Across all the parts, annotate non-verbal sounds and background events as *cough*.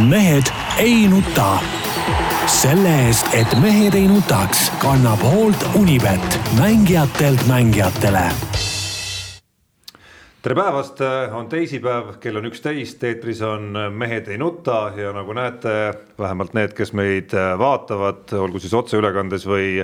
mehed ei nuta. selle eest, et mehed ei nutaks, kannab hoolt Unibet, mängijatelt mängijatele tere päevast, on teisipäev, kell on üksteist, eetris on Mehed ei nuta ja nagu näete, vähemalt need, kes meid vaatavad, olgu siis otseülekandes või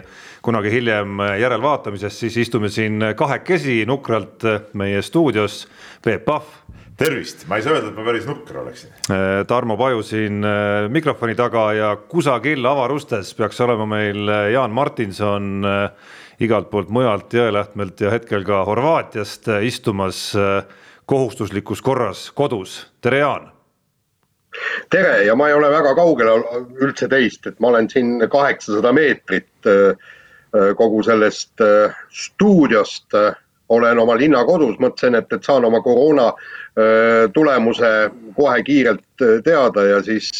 kunagi hiljem järelvaatamises, siis istume siin kahekesi nukralt meie stuudios. Peep Pahv tervist, ma ei saa öelda, et ma päris nukker oleksin. Äh, Tarmo Paju siin äh, mikrofoni taga ja kusagil avarustes peaks olema meil äh, Jaan Martinson igalt poolt mujalt Jõelähtmelt ja hetkel ka Horvaatiast istumas kohustuslikus korras kodus. tere, Jaan. tere ja ma ei ole väga kaugel üldse teist, et ma olen siin kaheksasada meetrit kogu sellest stuudiost olen oma linnakodus, mõtlesin, et, et saan oma koroona tulemuse kohe kiirelt teada ja siis,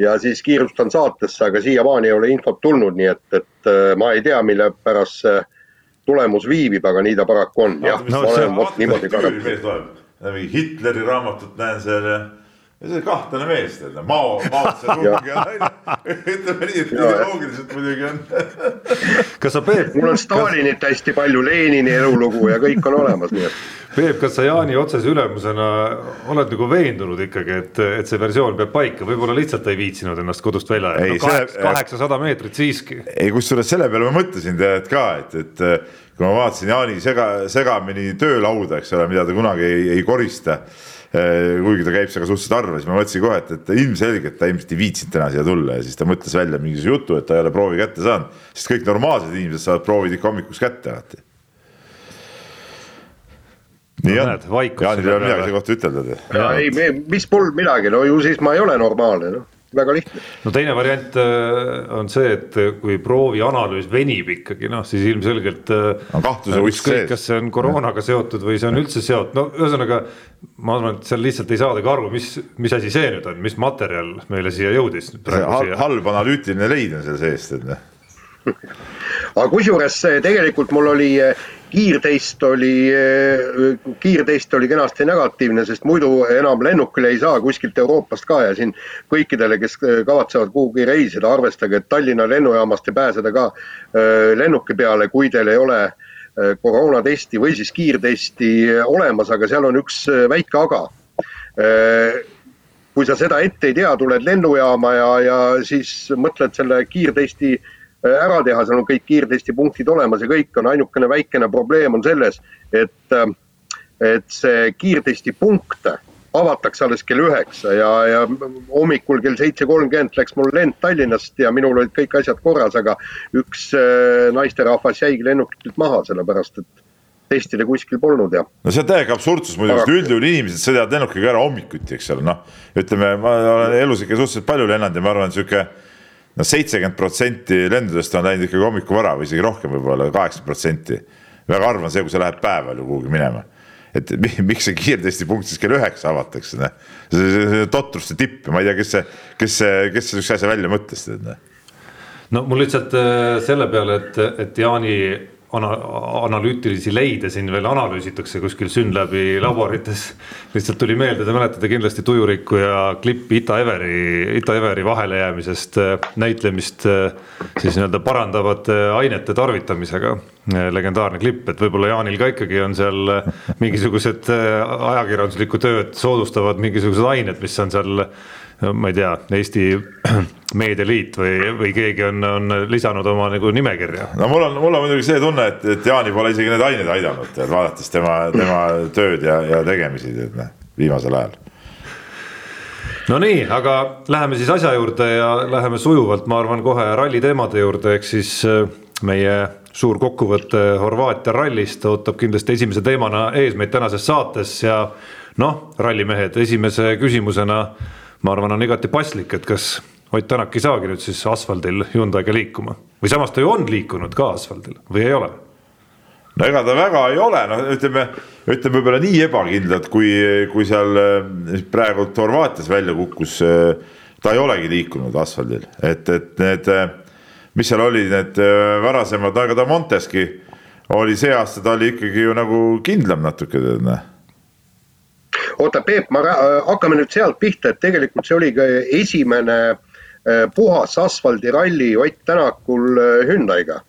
ja siis kiirustan saatesse, aga siiamaani ei ole infot tulnud, nii et, et ma ei tea, mille pärast see tulemus viibib, aga nii ta paraku on. jah, niimoodi ka. Hitleri raamatut näen seal ja see kahtlane mees, tead, Mao, Mao *laughs* Zedongi on naine. ütleme nii, et ideoloogiliselt muidugi on. *laughs* kas sa, Peep? mul on Stalinit hästi palju, Lenini elulugu ja kõik on olemas, nii et. Peep, kas sa Jaani otsese ülemusena oled nagu veendunud ikkagi, et, et see versioon peab paika, võib-olla lihtsalt ei viitsinud ennast kodust välja jätta no,, kaheksasada meetrit siiski. ei, kusjuures selle peale ma mõtlesin tead ka, et, et kui ma vaatasin Jaani sega, segamini töölauda, eks ole, mida ta kunagi ei, ei korista Äh, kuigi ta käib seal ka suhteliselt harva, siis ma mõtlesin kohe, et, et ilmselgelt ta ilmselt ei viitsinud täna siia tulla ja siis ta mõtles välja mingisuguse jutu, et ta ei ole proovi kätte saanud, sest kõik normaalsed inimesed saavad proovid ikka hommikuks kätte alati. nii no, on, Jaanil ei ole midagi selle kohta ütelda. ei, mis mul midagi, no ju siis ma ei ole normaalne, noh väga lihtne. no teine variant äh, on see, et kui proovi analüüs venib ikkagi noh, siis ilmselgelt. Äh, kahtluse usk sees. kas see on koroonaga seotud või see on üldse seotud, no ühesõnaga. ma arvan, et seal lihtsalt ei saadagi aru, mis, mis asi see nüüd on, mis materjal meile siia jõudis. halb analüütiline leid on seal sees, tead *laughs* aga kusjuures tegelikult mul oli kiirtest oli, kiirtest oli kenasti negatiivne, sest muidu enam lennukile ei saa kuskilt Euroopast ka ja siin kõikidele, kes kavatsevad kuhugi reisida, arvestage, et Tallinna lennujaamast ei pääseda ka äh, lennuki peale, kui teil ei ole koroonatesti või siis kiirtesti olemas, aga seal on üks väike aga. Kui sa seda ette ei tea, tuled lennujaama ja, ja siis mõtled selle kiirtesti äh, ära teha, seal on kõik kiirtestipunktid olemas ja kõik on, ainukene väikene probleem on selles, et, et see kiirtestipunkt avatakse alles kell üheksa ja, ja hommikul kell seitse kolmkümmend läks mul lend Tallinnast ja minul olid kõik asjad korras, aga üks äh, naisterahvas jäigi lennukilt maha, sellepärast et testida kuskil polnud ja. no see on täiega absurdsus muidugi, sest üldjuhul inimesed sõidavad lennukiga ära hommikuti, eks ole, noh. ütleme, ma olen elus ikka suhteliselt palju lennanud ja ma arvan, sihuke no seitsekümmend protsenti lendudest on läinud ikkagi hommikuvara või isegi rohkem võib-olla, kaheksakümmend protsenti. väga harva on see, kui sa lähed päeval ju kuhugi minema. et miks see kiirtestipunkt siis kell üheksa avatakse, noh. see on totruste tipp ja ma ei tea, kes see, kes see, kes sihukese asja välja mõtles, noh. no mul lihtsalt äh, selle peale, et, et Jaani ana-, analüütilisi leide siin veel analüüsitakse kuskil Synlabi laborites. lihtsalt tuli meelde, te mäletate kindlasti Tujuriku ja klippi Ita Everi, Ita Everi vahelejäämisest äh, näitlemist äh, siis nii-öelda parandavate ainete tarvitamisega. Äh, legendaarne klipp, et võib-olla Jaanil ka ikkagi on seal mingisugused ajakirjanduslikku tööd soodustavad mingisugused ained, mis on seal ma ei tea, Eesti *clears throat* Meedialiit või, või keegi on, on lisanud oma nagu nimekirja. no mul on, mul on muidugi see tunne, et, et Jaani pole isegi need ained aidanud, vaadates tema, tema tööd ja, ja tegemisi noh, viimasel ajal. Nonii, aga läheme siis asja juurde ja läheme sujuvalt, ma arvan, kohe ralli teemade juurde, ehk siis äh, meie suur kokkuvõte Horvaatia rallist ootab kindlasti esimese teemana ees meid tänases saates ja noh, rallimehed esimese küsimusena ma arvan, on igati paslik, et kas Ott Tänak ei saagi nüüd siis asfaldil Hyundai'ga liikuma või samas ta ju on liikunud ka asfaldil või ei ole? no ega ta väga ei ole, noh, ütleme, ütleme võib-olla nii ebakindlalt, kui, kui seal eh, praegult Horvaatias välja kukkus. Eh, ta ei olegi liikunud asfaldil, et, et need, eh, mis seal olid, need varasemad, aga ta Monteski oli see aasta, ta oli ikkagi ju nagu kindlam natuke, tead noh oota, Peep, ma, hakkame nüüd sealt pihta, et tegelikult see oli ka esimene puhas asfaldiralli Ott Tänakul Hyundai'ga.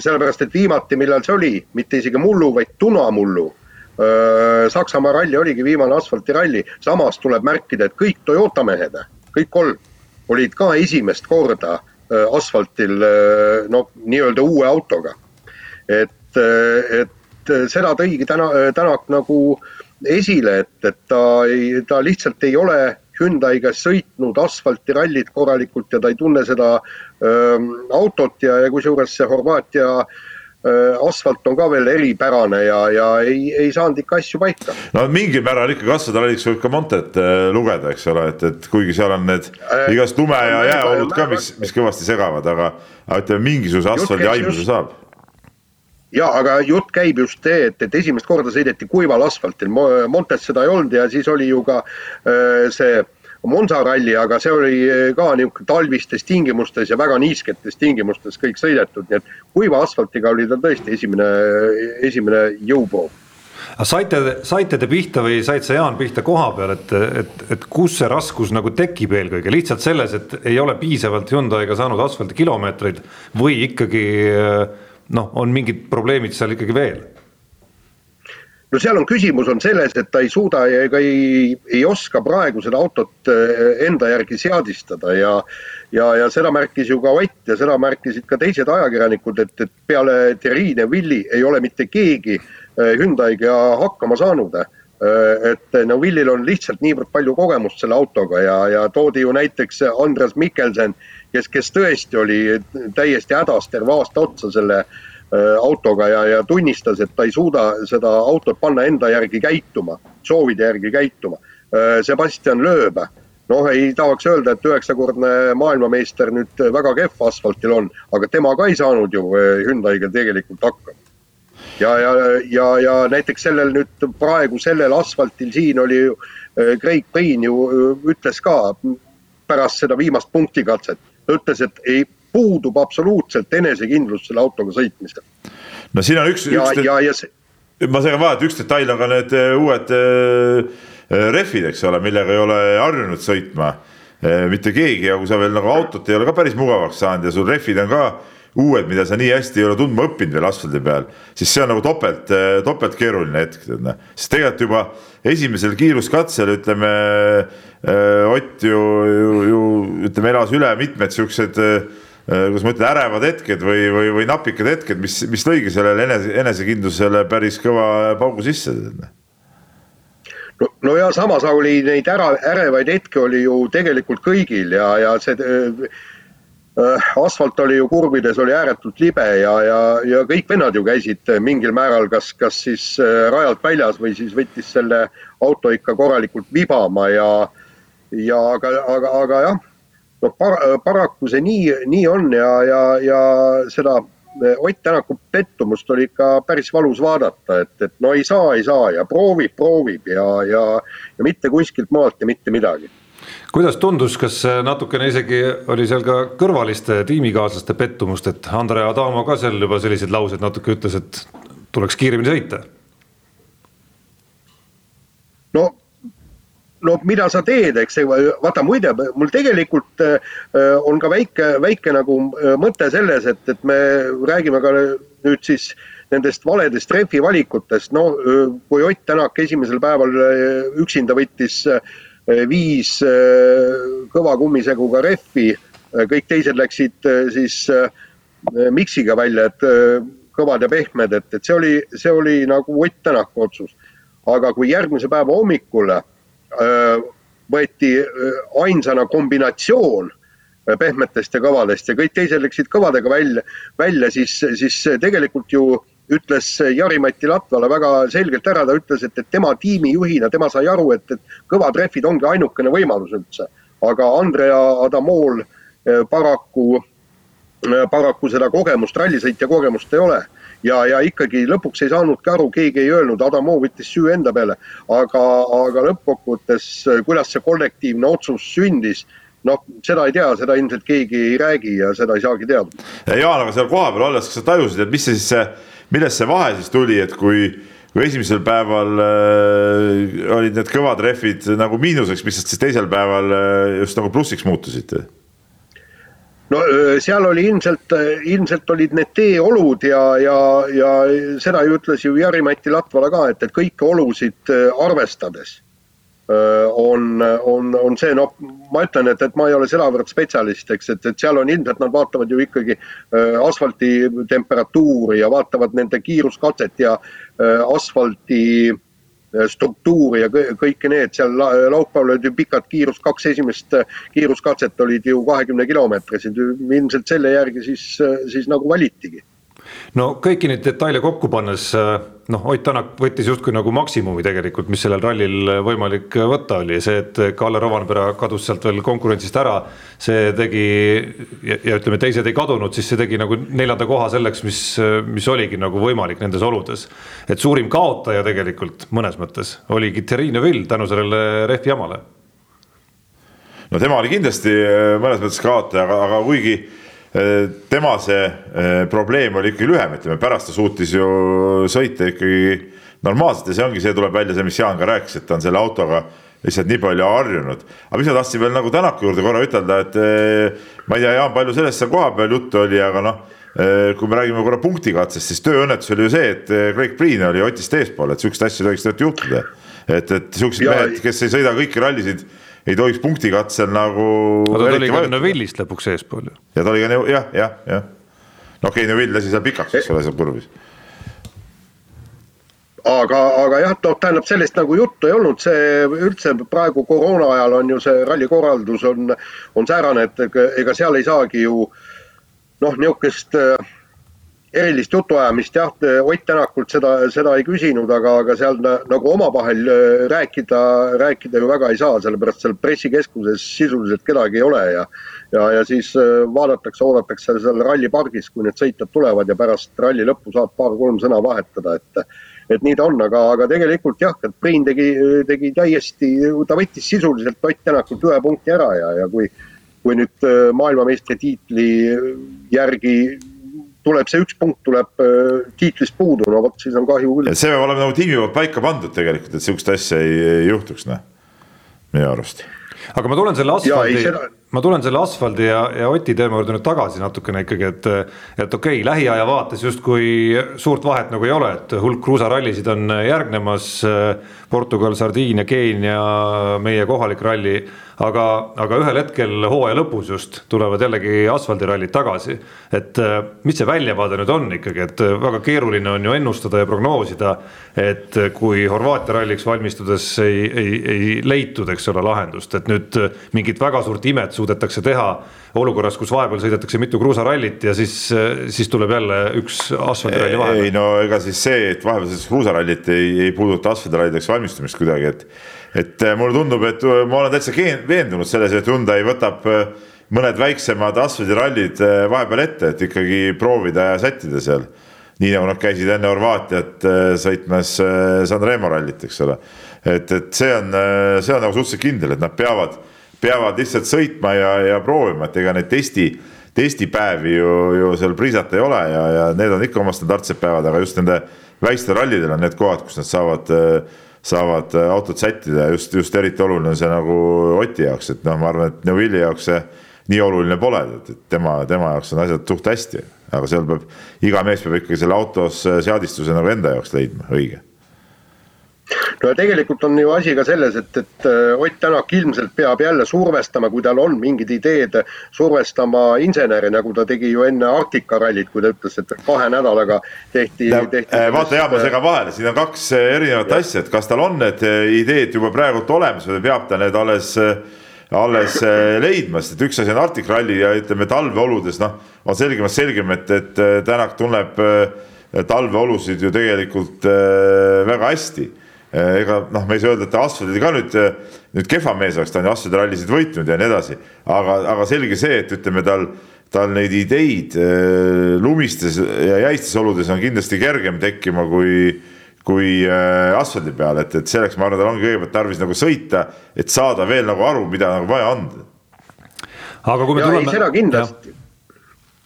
sellepärast, et viimati, millal see oli, mitte isegi mullu, vaid tunamullu Saksamaa ralli oligi viimane asfaltiralli, samas tuleb märkida, et kõik Toyota mehed, kõik kolm, olid ka esimest korda asfaltil no nii-öelda uue autoga. et, et seda tõigi täna, Tänak nagu esile, et, et ta ei, ta lihtsalt ei ole Hyundai'ga sõitnud asfaltirallit korralikult ja ta ei tunne seda öö, autot ja, ja kusjuures see Horvaatia Äh, asfalt on ka veel eripärane ja, ja ei, ei saanud ikka asju paika. no mingil määral ikkagi asfaldiralliks võib ka Montet äh, lugeda, eks ole, et, et kuigi seal on need äh, igast lume ja jääolud ka, mis, mis kõvasti segavad, aga, aga ütleme, mingisuguse asfaldi aimduse saab ja aga jutt käib just see, et, et esimest korda sõideti kuival asfaltil, Montes seda ei olnud ja siis oli ju ka äh, see äh, Monza ralli, aga see oli ka niisugune talvistes tingimustes ja väga niisketes tingimustes kõik sõidetud, nii et kuiva asfaltiga oli ta tõesti esimene, esimene jõuproov saite, saite te pihta või said sa Jaan pihta koha peal, et, et, et kus see raskus nagu tekib eelkõige? Lihtsalt selles, et ei ole piisavalt Hyundai'ga saanud asfaldikilomeetreid või ikkagi noh, on mingid probleemid seal ikkagi veel no seal on küsimus on selles, et ta ei suuda ega ei, ei oska praegu seda autot eh, enda järgi seadistada ja ja, ja seda märkis ju ka Ott ja seda märkisid ka teised ajakirjanikud, et, et peale Terrine Villi ei ole mitte keegi eh, Hyundai'ga hakkama saanud. Eh, et no Villil on lihtsalt niivõrd palju kogemust selle autoga ja, ja toodi ju näiteks Andres Mikkelsen, kes, kes tõesti oli täiesti hädas terve aasta otsa selle äh, autoga ja, ja tunnistas, et ta ei suuda seda autot panna enda järgi käituma, soovide järgi käituma. Äh, Sebastian Loeb, noh, ei tahaks öelda, et üheksakordne maailmameister nüüd väga kehv asfaltil on, aga tema ka ei saanud ju äh, Hyundai'ga tegelikult hakkama. ja, ja, ja, ja näiteks sellel nüüd praegu sellel asfaltil siin oli ju Craig Payne ju ütles ka pärast seda viimast punktikatset, ta ütles, et ei puudub absoluutselt enesekindlus selle autoga sõitmisel. no siin on üks, üks, ja, ja see... ma segan vahele, et üks detail on ka need äh, uued äh, äh, rehvid, eks ole, millega ei ole harjunud sõitma mitte keegi ja kui sa veel nagu autot ei ole ka päris mugavaks saanud ja sul rehvid on ka uued, mida sa nii hästi ei ole tundma õppinud veel asfaldi peal, siis see on nagu topelt, äh, topelt keeruline hetk, tead noh. sest tegelikult juba esimesel kiiruskatsel ütleme Ott ju, ju, ju ütleme, elas üle mitmed siuksed äh, Äh, kuidas ma ütlen, ärevad hetked või, või, või napikad hetked, mis, mis lõigi sellele enese, enesekindlusele päris kõva paugu sisse. no, no ja samas oli neid ära, ärevaid hetki oli ju tegelikult kõigil ja, ja see äh, asfalt oli ju kurvides oli ääretult libe ja, ja, ja kõik vennad ju käisid mingil määral, kas, kas siis äh, rajalt väljas või siis võttis selle auto ikka korralikult vibama ja, ja aga, aga, aga jah noh par, paraku see nii, nii on ja, ja, ja seda Ott Tänaku pettumust oli ikka päris valus vaadata, et, et no ei saa, ei saa ja proovib, proovib ja, ja, ja mitte kuskilt maalt ja mitte midagi kuidas tundus, kas natukene isegi oli seal ka kõrvaliste tiimikaaslaste pettumust, et Andre Adamo ka seal juba selliseid lauseid natuke ütles, et tuleks kiiremini sõita? no no mida sa teed, eks vaata muide, mul tegelikult äh, on ka väike, väike nagu äh, mõte selles, et, et me räägime ka nüüd siis nendest valedest rehvi valikutest, no äh, kui Ott Tänak esimesel päeval üksinda võttis viis kõva kummiseguga rehvi, kõik teised läksid siis miksiga välja, et kõvad ja pehmed, et, et see oli, see oli nagu Ott Tänaku otsus. aga kui järgmise päeva hommikul võeti ainsana kombinatsioon pehmetest ja kõvadest ja kõik teised läksid kõvadega välja, välja, siis, siis tegelikult ju ütles Jari-Mati Latvala väga selgelt ära, ta ütles, et, et tema tiimijuhina, tema sai aru, et, et kõvad rehvid ongi ainukene võimalus üldse. aga Andrea Adamool paraku, paraku seda kogemust, rallisõitja kogemust ei ole ja, ja ikkagi lõpuks ei saanudki aru, keegi ei öelnud, Adamo võttis süü enda peale, aga, aga lõppkokkuvõttes, kuidas see kollektiivne otsus sündis noh, seda ei tea, seda ilmselt keegi ei räägi ja seda ei saagi teada. Jaan, aga seal kohapeal olles, kas sa tajusid, et mis see siis see, millest see vahe siis tuli, et kui kui esimesel päeval äh, olid need kõvad rehvid nagu miinuseks, mis siis teisel päeval äh, just nagu plussiks muutusid? no seal oli ilmselt, ilmselt olid need teeolud ja, ja, ja seda ju ütles ju Jari-Mati Latvala ka, et, et kõiki olusid arvestades on, on, on see, noh, ma ütlen, et, et ma ei ole sedavõrd spetsialist, eks, et, et seal on ilmselt nad vaatavad ju ikkagi asfalti temperatuuri ja vaatavad nende kiiruskatset ja asfalti struktuuri ja kõike need. Seal laupäeval olid ju pikad kiirus, kaks esimest kiiruskatset olid ju kahekümne kilomeetrised, ilmselt selle järgi siis, siis nagu valitigi no kõiki neid detaile kokku pannes noh, Ott Tänak võttis justkui nagu maksimumi tegelikult, mis sellel rallil võimalik võtta oli, see, et Kalle Rovanpera kadus sealt veel konkurentsist ära. see tegi ja, ja ütleme, teised ei kadunud, siis see tegi nagu neljanda koha selleks, mis, mis oligi nagu võimalik nendes oludes. et suurim kaotaja tegelikult mõnes mõttes oligi Thierry Neuville tänu sellele rehvi jamale. no tema oli kindlasti mõnes mõttes kaotaja, aga, aga kuigi Äh, tema see äh, probleem oli ikkagi lühem, ütleme pärast ta suutis ju sõita ikkagi normaalselt ja see ongi, see tuleb välja, see, mis Jaan ka rääkis, et ta on selle autoga lihtsalt nii palju harjunud. aga mis ma tahtsin veel nagu Tänaku juurde korra ütelda, et äh, ma ei tea, Jaan, palju sellest seal kohapeal juttu oli, aga noh, kui me räägime korra punktikatsest, siis tööõnnetus oli ju see, et Craig Priin oli Otist eespool, et sihukest asja ei tohiks tegelikult juhtuda. et, et sihukesed mehed, kes ei sõida kõiki rallisid ei tohiks punktikatsel nagu. aga ta oli ka Neville'ist lõpuks eespool ju. ja ta oli ka jah, jah, jah. no okei okay,, Neville lasi seal pikaks, eks ole, seal kurvis aga, aga jah, noh, tähendab sellest nagu juttu ei olnud, see üldse praegu koroona ajal on ju see rallikorraldus on, on säärane, et ega seal ei saagi ju noh, niisugust äh, erilist jutuajamist jah, Ott Tänakult seda, seda ei küsinud, aga, aga seal nagu omavahel äh, rääkida, rääkida ju väga ei saa, sellepärast seal pressikeskuses sisuliselt kedagi ei ole ja ja, ja siis äh, vaadatakse, oodatakse seal rallipargis, kui need sõitjad tulevad ja pärast ralli lõppu saab paar-kolm sõna vahetada, et et nii ta on, aga, aga tegelikult jah, et Priin tegi, tegi täiesti, ta võttis sisuliselt Ott Tänakult ühe punkti ära ja, ja kui kui nüüd äh, maailmameistritiitli järgi tuleb see üks punkt tuleb äh, tiitlist puudu, no vot siis on kahju küll. see peab olema nagu tiimi poolt paika pandud tegelikult, et sihukest asja ei, ei juhtuks, noh, minu arust. aga ma tulen selle asfaldi, seda... ma tulen selle asfaldi ja, ja Oti teema juurde nüüd tagasi natukene ikkagi, et et okei okay,, lähiaja vaates justkui suurt vahet nagu ei ole, et hulk kruusarallisid on järgnemas, Portugal, Sardiinia, Keenia, meie kohalik ralli aga, aga ühel hetkel hooaja lõpus just tulevad jällegi asfaldirallid tagasi. et äh, mis see väljavaade nüüd on ikkagi, et äh, väga keeruline on ju ennustada ja prognoosida, et äh, kui Horvaatia ralliks valmistudes ei, ei, ei leitud, eks ole, lahendust, et nüüd mingit väga suurt imet suudetakse teha olukorras, kus vahepeal sõidetakse mitu kruusarallit ja siis, siis tuleb jälle üks asfaldiralli vahele. ei no ega siis see, et vahepeal sõidetakse kruusarallit ei, ei puuduta asfaldirallideks valmistumist kuidagi, et et äh, mulle tundub, et äh, ma olen täitsa veendunud selles, et Hyundai võtab äh, mõned väiksemad asfaldirallid vahepeal ette, et ikkagi proovida ja sättida seal. nii nagu nad käisid enne Horvaatiat sõitmas Sanremo rallit, eks ole. et, et see on, see on nagu suhteliselt kindel, et nad peavad, peavad lihtsalt sõitma ja, ja proovima, et ega neid testi testipäevi ju, ju seal priisata ei ole ja, ja need on ikka oma standardsed päevad, aga just nende väikestel rallidel on need kohad, kus nad saavad äh, saavad äh, autot sättida just, just eriti oluline on see nagu Oti jaoks, et noh, ma arvan, et Neuvilli jaoks see nii oluline pole, et tema, tema jaoks on asjad suht hästi, aga seal peab, iga mees peab ikkagi selle autos seadistuse nagu enda jaoks leidma, õige no ja tegelikult on ju asi ka selles, et, et äh, Ott Tänak ilmselt peab jälle survestama, kui tal on mingid ideed, survestama inseneri, nagu ta tegi ju enne Arktika rallit, kui ta ütles, et kahe nädalaga tehti, tehti. Äh, vaata, Jaan, ma segan vahele, siin on kaks äh, erinevat ja. asja, et kas tal on need ideed juba praegult olemas või peab ta need alles alles leidma, sest et üks asi on Arktika ralli ja ütleme talveoludes noh, on selgemast selgem, et, et Tänak tunneb talveolusid ju tegelikult väga hästi ega noh, me ei saa öelda, et ta asfaldi ka nüüd, eh, nüüd kehva mees oleks, ta on ju asfaldirallisid võitnud ja nii edasi. aga, aga selge see, et ütleme tal, tal neid ideid eh, lumistes ja jäistes oludes on kindlasti kergem tekkima kui, kui asfaldi peal, et, et selleks ma arvan, tal ongi kõigepealt tarvis nagu sõita, et saada veel nagu aru, mida nagu vaja on. aga kui me ja, tuleme. seda kindlasti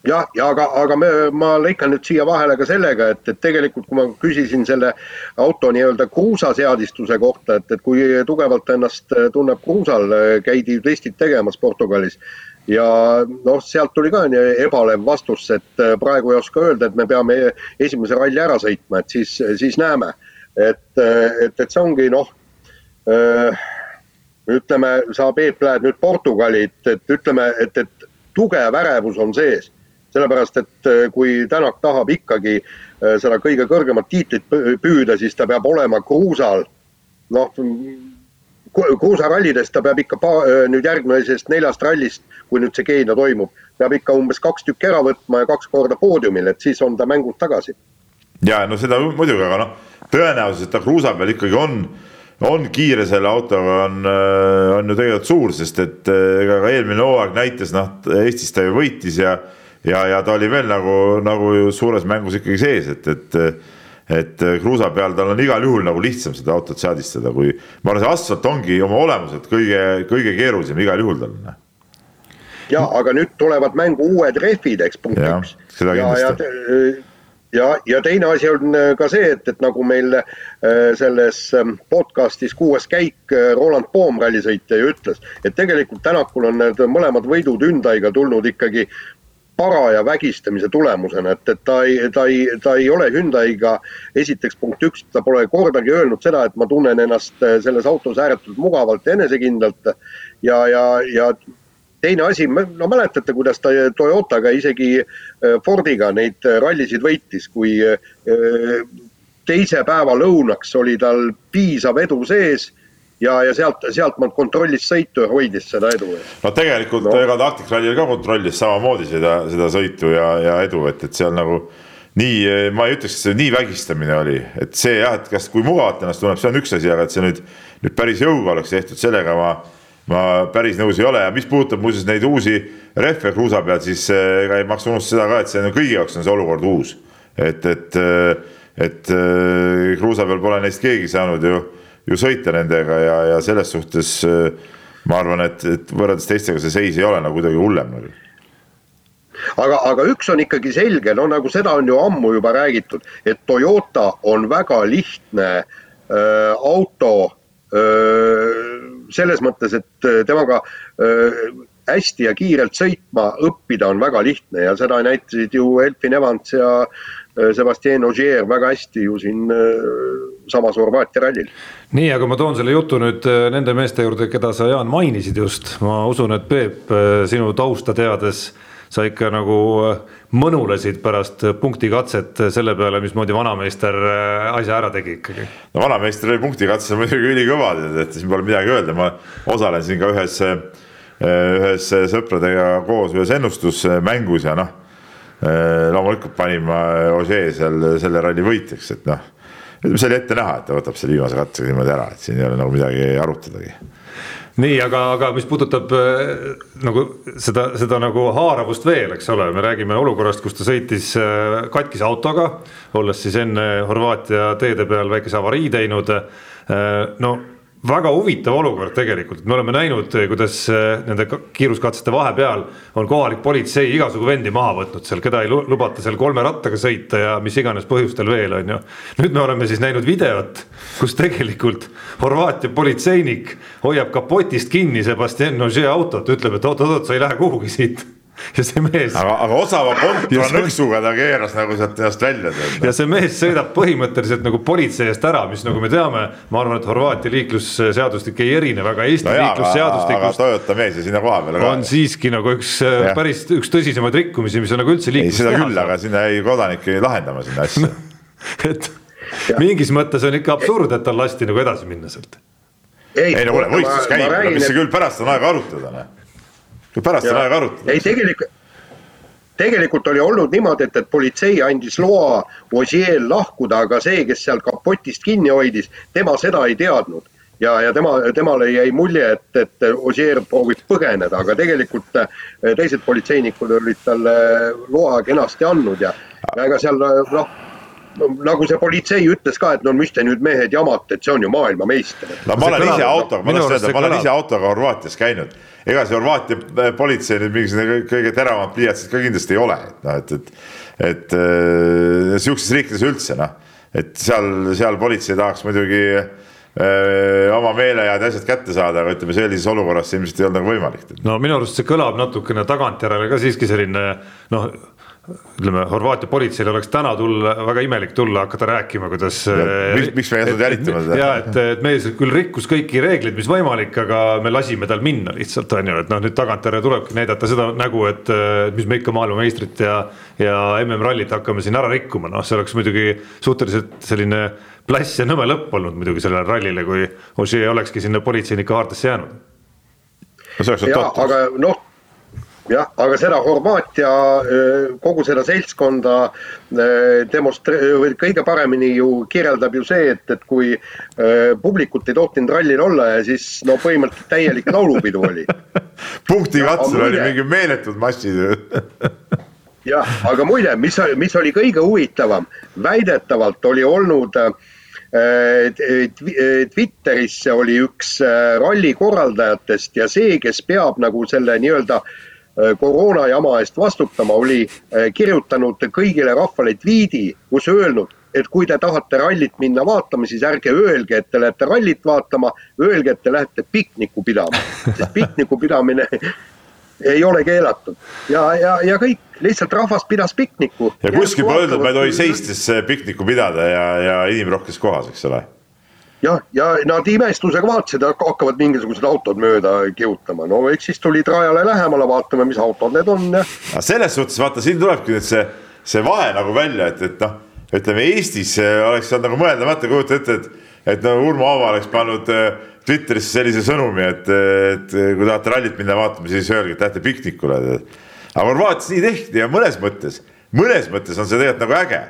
jah, ja aga, aga me, ma lõikan nüüd siia vahele ka sellega, et, et tegelikult kui ma küsisin selle auto nii-öelda kruusaseadistuse kohta, et, et kui tugevalt ennast tunneb kruusal, käidi ju testid tegemas Portugalis ja noh, sealt tuli ka ebalev vastus, et praegu ei oska öelda, et me peame esimese ralli ära sõitma, et siis, siis näeme. et, et, et see ongi noh, ütleme, sa Peep lähed nüüd Portugali, et, et ütleme, et, et tugev ärevus on sees sellepärast et äh, kui Tänak tahab ikkagi äh, seda kõige kõrgemat tiitlit püüda, siis ta peab olema kruusal, noh, kruusarallides ta peab ikka äh, nüüd järgmisest neljast rallist, kui nüüd see Keenia toimub, peab ikka umbes kaks tükki ära võtma ja kaks korda poodiumil, et siis on ta mängus tagasi. ja no seda muidugi, aga noh, tõenäosus, et ta kruusa peal ikkagi on on kiire selle autoga, on, on ju tegelikult suur, sest et ega ka eelmine hooaeg näitas, noh, Eestis ta ju võitis ja ja, ja ta oli veel nagu, nagu ju suures mängus ikkagi sees, et, et et kruusa peal tal on igal juhul nagu lihtsam seda autot seadistada, kui ma arvan, see asfalt ongi oma olemuselt kõige, kõige keerulisem igal juhul tal. Noh. ja aga nüüd tulevad mängu uued rehvid, eks punkt ja, üks. seda kindlasti. ja, ja teine asi on ka see, et, et nagu meil äh, selles ähm, podcast'is kuues käik äh, Roland Poom rallisõitja ju ütles, et tegelikult Tänakul on need mõlemad võidud Hyundai'ga tulnud ikkagi paraja vägistamise tulemusena, et, et ta ei, ta ei, ta ei ole Hyundai'ga esiteks punkt üks, ta pole kordagi öelnud seda, et ma tunnen ennast äh, selles autos ääretult mugavalt ja enesekindlalt. ja, ja, ja teine asi, no mäletate, kuidas ta Toyotaga isegi äh, Fordiga neid rallisid võitis, kui äh, teise päeva lõunaks oli tal piisav edu sees ja, ja sealt, sealtmaalt kontrollis sõitu ja hoidis seda edu. no tegelikult no. ega ta Arctic Rallyl ka kontrollis samamoodi seda, seda sõitu ja, ja edu, et, et seal nagu nii, ma ei ütleks, et see nii vägistamine oli, et see jah, et kas, kui mugavalt ennast tunneb, see on üks asi, aga et see nüüd, nüüd päris jõuga oleks tehtud, sellega ma, ma päris nõus ei ole ja mis puudutab muuseas neid uusi rehve kruusa peal, siis eh, ega ei maksa unustada seda ka, et see on kõigi jaoks on see olukord uus. et, et, et eh, kruusa peal pole neist keegi saanud ju ju sõita nendega ja, ja selles suhtes äh, ma arvan, et, et võrreldes teistega see seis ei ole nagu kuidagi hullem nagu aga, aga üks on ikkagi selge, no nagu seda on ju ammu juba räägitud, et Toyota on väga lihtne äh, auto äh, selles mõttes, et temaga äh, hästi ja kiirelt sõitma õppida on väga lihtne ja seda näitasid ju Elfin Evans ja Sebastian Ogier väga hästi ju siin samas Horvaatia rallil nii, aga ma toon selle jutu nüüd äh, nende meeste juurde, keda sa, Jaan, mainisid just. ma usun, et Peep, äh, sinu tausta teades sa ikka nagu äh, mõnulesid pärast punktikatset selle peale, mismoodi vanameister asja ära tegi ikkagi. no vanameister oli punktikatse muidugi ülikõva, et siin pole midagi öelda, ma osalen siin ka ühes, ühes sõpradega koos ühes ennustusmängus ja noh, loomulikult panin ma Ožee seal selle ralli võitjaks, et noh see oli ette näha, et ta võtab selle viimase katsega niimoodi ära, et siin ei ole nagu midagi arutadagi nii, aga, aga mis puudutab äh, nagu seda, seda nagu haaravust veel, eks ole, me räägime olukorrast, kus ta sõitis äh, katkise autoga, olles siis enne Horvaatia teede peal väikese avarii teinud. Äh, no väga huvitav olukord tegelikult, me oleme näinud, kuidas eh, nende kiiruskatsete vahepeal on kohalik politsei igasugu vendi maha võtnud seal, keda ei lubata seal kolme rattaga sõita ja mis iganes põhjustel veel, on ju. nüüd me oleme siis näinud videot, kus tegelikult Horvaatia politseinik hoiab kapotist kinni Sebastian Ogier autot, ütleb, et oot-oot, sa ei lähe kuhugi siit ja see mees. aga, aga osava kontra nõksuga ta keeras nagu sealt ennast välja. ja see mees sõidab põhimõtteliselt nagu politsei eest ära, mis nagu me teame, ma arvan, et Horvaatia liiklusseadustik ei erine väga Eesti no liiklusseadustikust. Toyota mees ja sinna koha peale ka. on siiski nagu üks äh, ja. päris üks tõsisemaid rikkumisi, mis on nagu üldse liiklust teha. seda küll, aga sinna jäi kodanik lahendama sinna asja *laughs* et ja. mingis mõttes on ikka absurd, et tal lasti nagu edasi minna sealt. ei, ei no kuule, võistlus käib, mis see küll pärast on aega arutada, noh pärast on aega arutada. ei, tegelikult, tegelikult oli olnud niimoodi, et, et politsei andis loa Ossiel lahkuda, aga see, kes seal kapotist kinni hoidis, tema seda ei teadnud ja, ja tema, temale jäi mulje, et, et Ossier proovib põgeneda, aga tegelikult eh, teised politseinikud olid talle loa kenasti andnud ja, ja ega seal noh nagu see politsei ütles ka, et no mis te nüüd mehed jamate, et see on ju maailmameister. no ma olen ise autoga, ma tahan öelda, ma olen ise autoga Horvaatias käinud. ega see Horvaatia äh, politsei nüüd mingisugune kõige teravamad pliiatsid ka kindlasti ei ole, et noh, et, et, et äh, sihukestes riikides üldse noh, et seal, seal politsei tahaks muidugi öö, oma meelehead asjad kätte saada, aga ütleme sellises olukorras see ilmselt ei olnud nagu võimalik. no minu arust see kõlab natukene tagantjärele ka siiski selline noh ütleme, Horvaatia politseil oleks täna tulla, väga imelik tulla, hakata rääkima, kuidas. miks, miks me ei jätnud jälitama seda? ja et, et mees küll rikkus kõiki reegleid, mis võimalik, aga me lasime tal minna lihtsalt on ju, et noh, nüüd tagantjärele tulebki näidata seda nägu, et mis me ikka maailmameistrit ja. ja MM-rallit hakkame siin ära rikkuma, noh, see oleks muidugi suhteliselt selline pläss ja nõme lõpp olnud muidugi sellele rallile, kui Ožee olekski sinna politseinike haardesse jäänud. no see oleks olnud totter. aga noh jah, aga seda Horvaatia kogu seda seltskonda demonstre-, kõige paremini ju kirjeldab ju see, et, et kui publikut ei tohtinud rallil olla ja siis no põhimõtteliselt täielik laulupidu oli. *laughs* Punkti katsel oli mingi meeletud massid *laughs* jah, aga muide, mis, mis oli kõige huvitavam, väidetavalt oli olnud Twitteris oli üks ralli korraldajatest ja see, kes peab nagu selle nii-öelda äh, Äh, koroona jama eest vastutama, oli äh, kirjutanud kõigile rahvale tweet'i, kus öelnud, et kui te tahate rallit minna vaatama, siis ärge öelge, et te lähete rallit vaatama, öelge, et te lähete pikniku pidama, sest *laughs* pikniku pidamine ei ole keelatud. Ja, ja, ja kõik, lihtsalt rahvas pidas pikniku. ja kuskil pole öeldud, ma ei tohi seistes pikniku pidada ja, ja inimrohkes kohas, eks ole jah, ja nad imestusega vaatasid, hakkavad mingisugused autod mööda kihutama, no eks siis tulid rajale lähemale, vaatame, mis autod need on ja. selles suhtes vaata, siin tulebki nüüd see, see vahe nagu välja, et, et noh, ütleme Eestis oleks saanud nagu mõeldamata, kujuta ette, et, et no Urmo Aava oleks pannud äh, Twitterisse sellise sõnumi, et, et kui tahate rallit minna vaatama, siis öelge, et lähete piknikule. aga Horvaatias nii tehti ja mõnes mõttes, mõnes mõttes on see tegelikult nagu äge,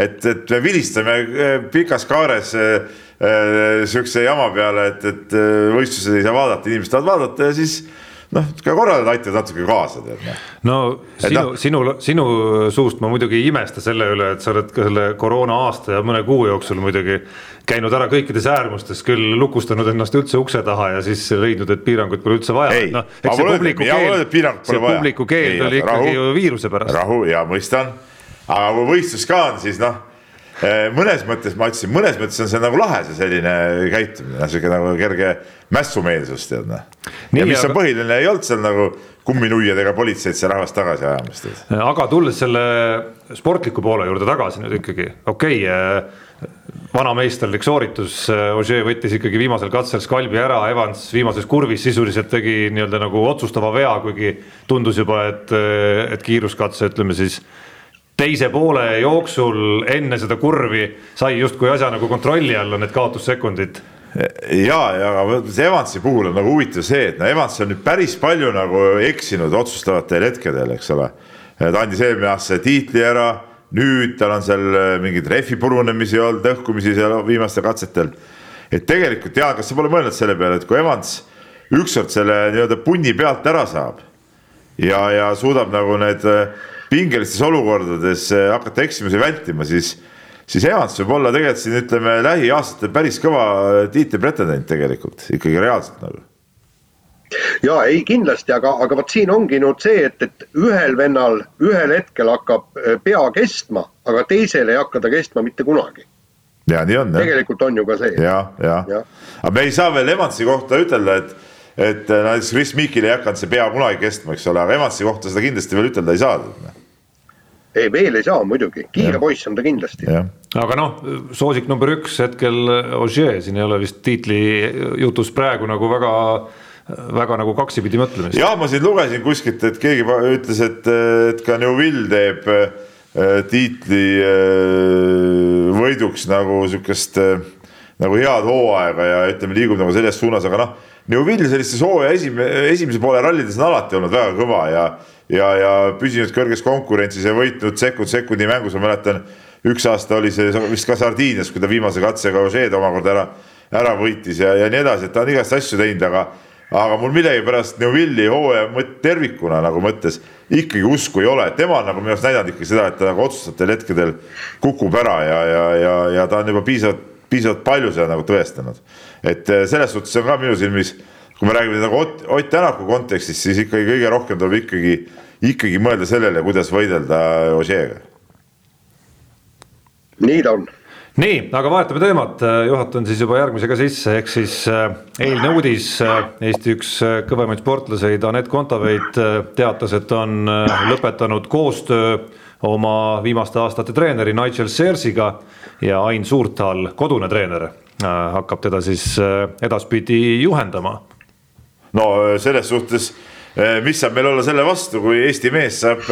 et, et me vilistame äh, pikas kaares äh, Äh, sihukese jama peale, et, et äh, võistlused ei saa vaadata, inimesed tahavad vaadata ja siis noh, ka korraldajad aitavad natuke kaasa, tead noh. no sinu, no. sinu, sinu suust ma muidugi ei imesta selle üle, et sa oled ka selle koroona aasta ja mõne kuu jooksul muidugi käinud ära kõikides äärmustes, küll lukustanud ennast üldse ukse taha ja siis leidnud, et piiranguid pole üldse vaja. no see publiku keel, see publiku keel oli ikkagi ju viiruse pärast. rahu ja mõistan, aga kui võistlus ka on, siis noh mõnes mõttes ma ütlesin, mõnes mõttes on see nagu lahe, see selline käitumine, sihuke nagu kerge mässumeelsus, tead noh. ja mis aga... on põhiline, ei olnud seal nagu kumminuiad ega politseid see rahvast tagasi ajamas. aga tulles selle sportliku poole juurde tagasi nüüd ikkagi, okei okay,, vanameisterlik sooritus, Ožee võttis ikkagi viimasel katsel skalbi ära, Evans viimases kurvis sisuliselt tegi nii-öelda nagu otsustava vea, kuigi tundus juba, et, et kiiruskatse, ütleme siis teise poole jooksul enne seda kurvi sai justkui asja nagu kontrolli alla need kaotussekundid ja, ja Evansi puhul on nagu huvitav see, et no Evans on nüüd päris palju nagu eksinud otsustavatel hetkedel, eks ole. ta andis eelmine aasta tiitli ära, nüüd tal on seal äh, mingeid rehvi purunemisi olnud, lõhkumisi seal viimastel katsetel. et tegelikult ja, kas sa pole mõelnud selle peale, et kui Evans ükskord selle nii-öelda punni pealt ära saab ja, ja suudab nagu need äh, pingelistes olukordades eh, hakata eksimusi vältima, siis, siis Evans võib olla tegelikult siin ütleme lähiaastatel päris kõva eh, tiitli pretendent tegelikult ikkagi reaalselt nagu ja ei kindlasti, aga, aga vot siin ongi nüüd see, et, et ühel vennal ühel hetkel hakkab eh, pea kestma, aga teisel ei hakka ta kestma mitte kunagi. ja nii on. tegelikult on ju ka see. ja, ja, ja., aga me ei saa veel Evansi kohta ütelda, et, et näiteks Chris Mikil ei hakanud see pea kunagi kestma, eks ole, aga Evansi kohta seda kindlasti veel ütelda ei saa ei, veel ei saa muidugi, kiire ja. poiss on ta kindlasti. aga noh, soosik number üks hetkel Ogier, siin ei ole vist tiitli jutus praegu nagu väga väga nagu kaksipidi mõtlemist. jah, ma siin lugesin kuskilt, et keegi ütles, et, et ka Neuville teeb äh, tiitli äh, võiduks nagu sihukest nagu head hooaega ja ütleme, liigub nagu selles suunas, aga noh, Neuville sellistes hooaja esimese, esimese poole rallides on alati olnud väga kõva ja ja, ja püsinud kõrges konkurentsis ja võitnud sekund sekundi mängus, ma mäletan, üks aasta oli see vist ka Sardiinias, kui ta viimase katsega Ožeed omakorda ära, ära võitis ja, ja nii edasi, et ta on igast asju teinud, aga aga mul millegipärast Neuvilli hooaja tervikuna nagu mõttes ikkagi usku ei ole, tema on nagu minu arust näidanud ikkagi seda, et ta nagu otsustavatel hetkedel kukub ära ja, ja, ja, ja ta on juba piisavalt, piisavalt palju seda nagu tõestanud. et eh, selles suhtes on ka minu silmis, kui me räägime nagu Ott, Ott Tänaku kontekstis, siis ikkagi kõige rohkem tuleb ikkagi, ikkagi mõelda sellele, kuidas võidelda Ožeega. nii ta on nii, aga vahetame teemat, juhatan siis juba järgmisega sisse, ehk siis äh, eilne uudis, äh, Eesti üks äh, kõvemaid sportlaseid, Anett Kontaveit teatas, et on lõpetanud koostöö oma viimaste aastate treeneri Nigel Searsiga ja Ain Suurthal, kodune treener, hakkab teda siis edaspidi juhendama. no selles suhtes, mis saab meil olla selle vastu, kui Eesti mees saab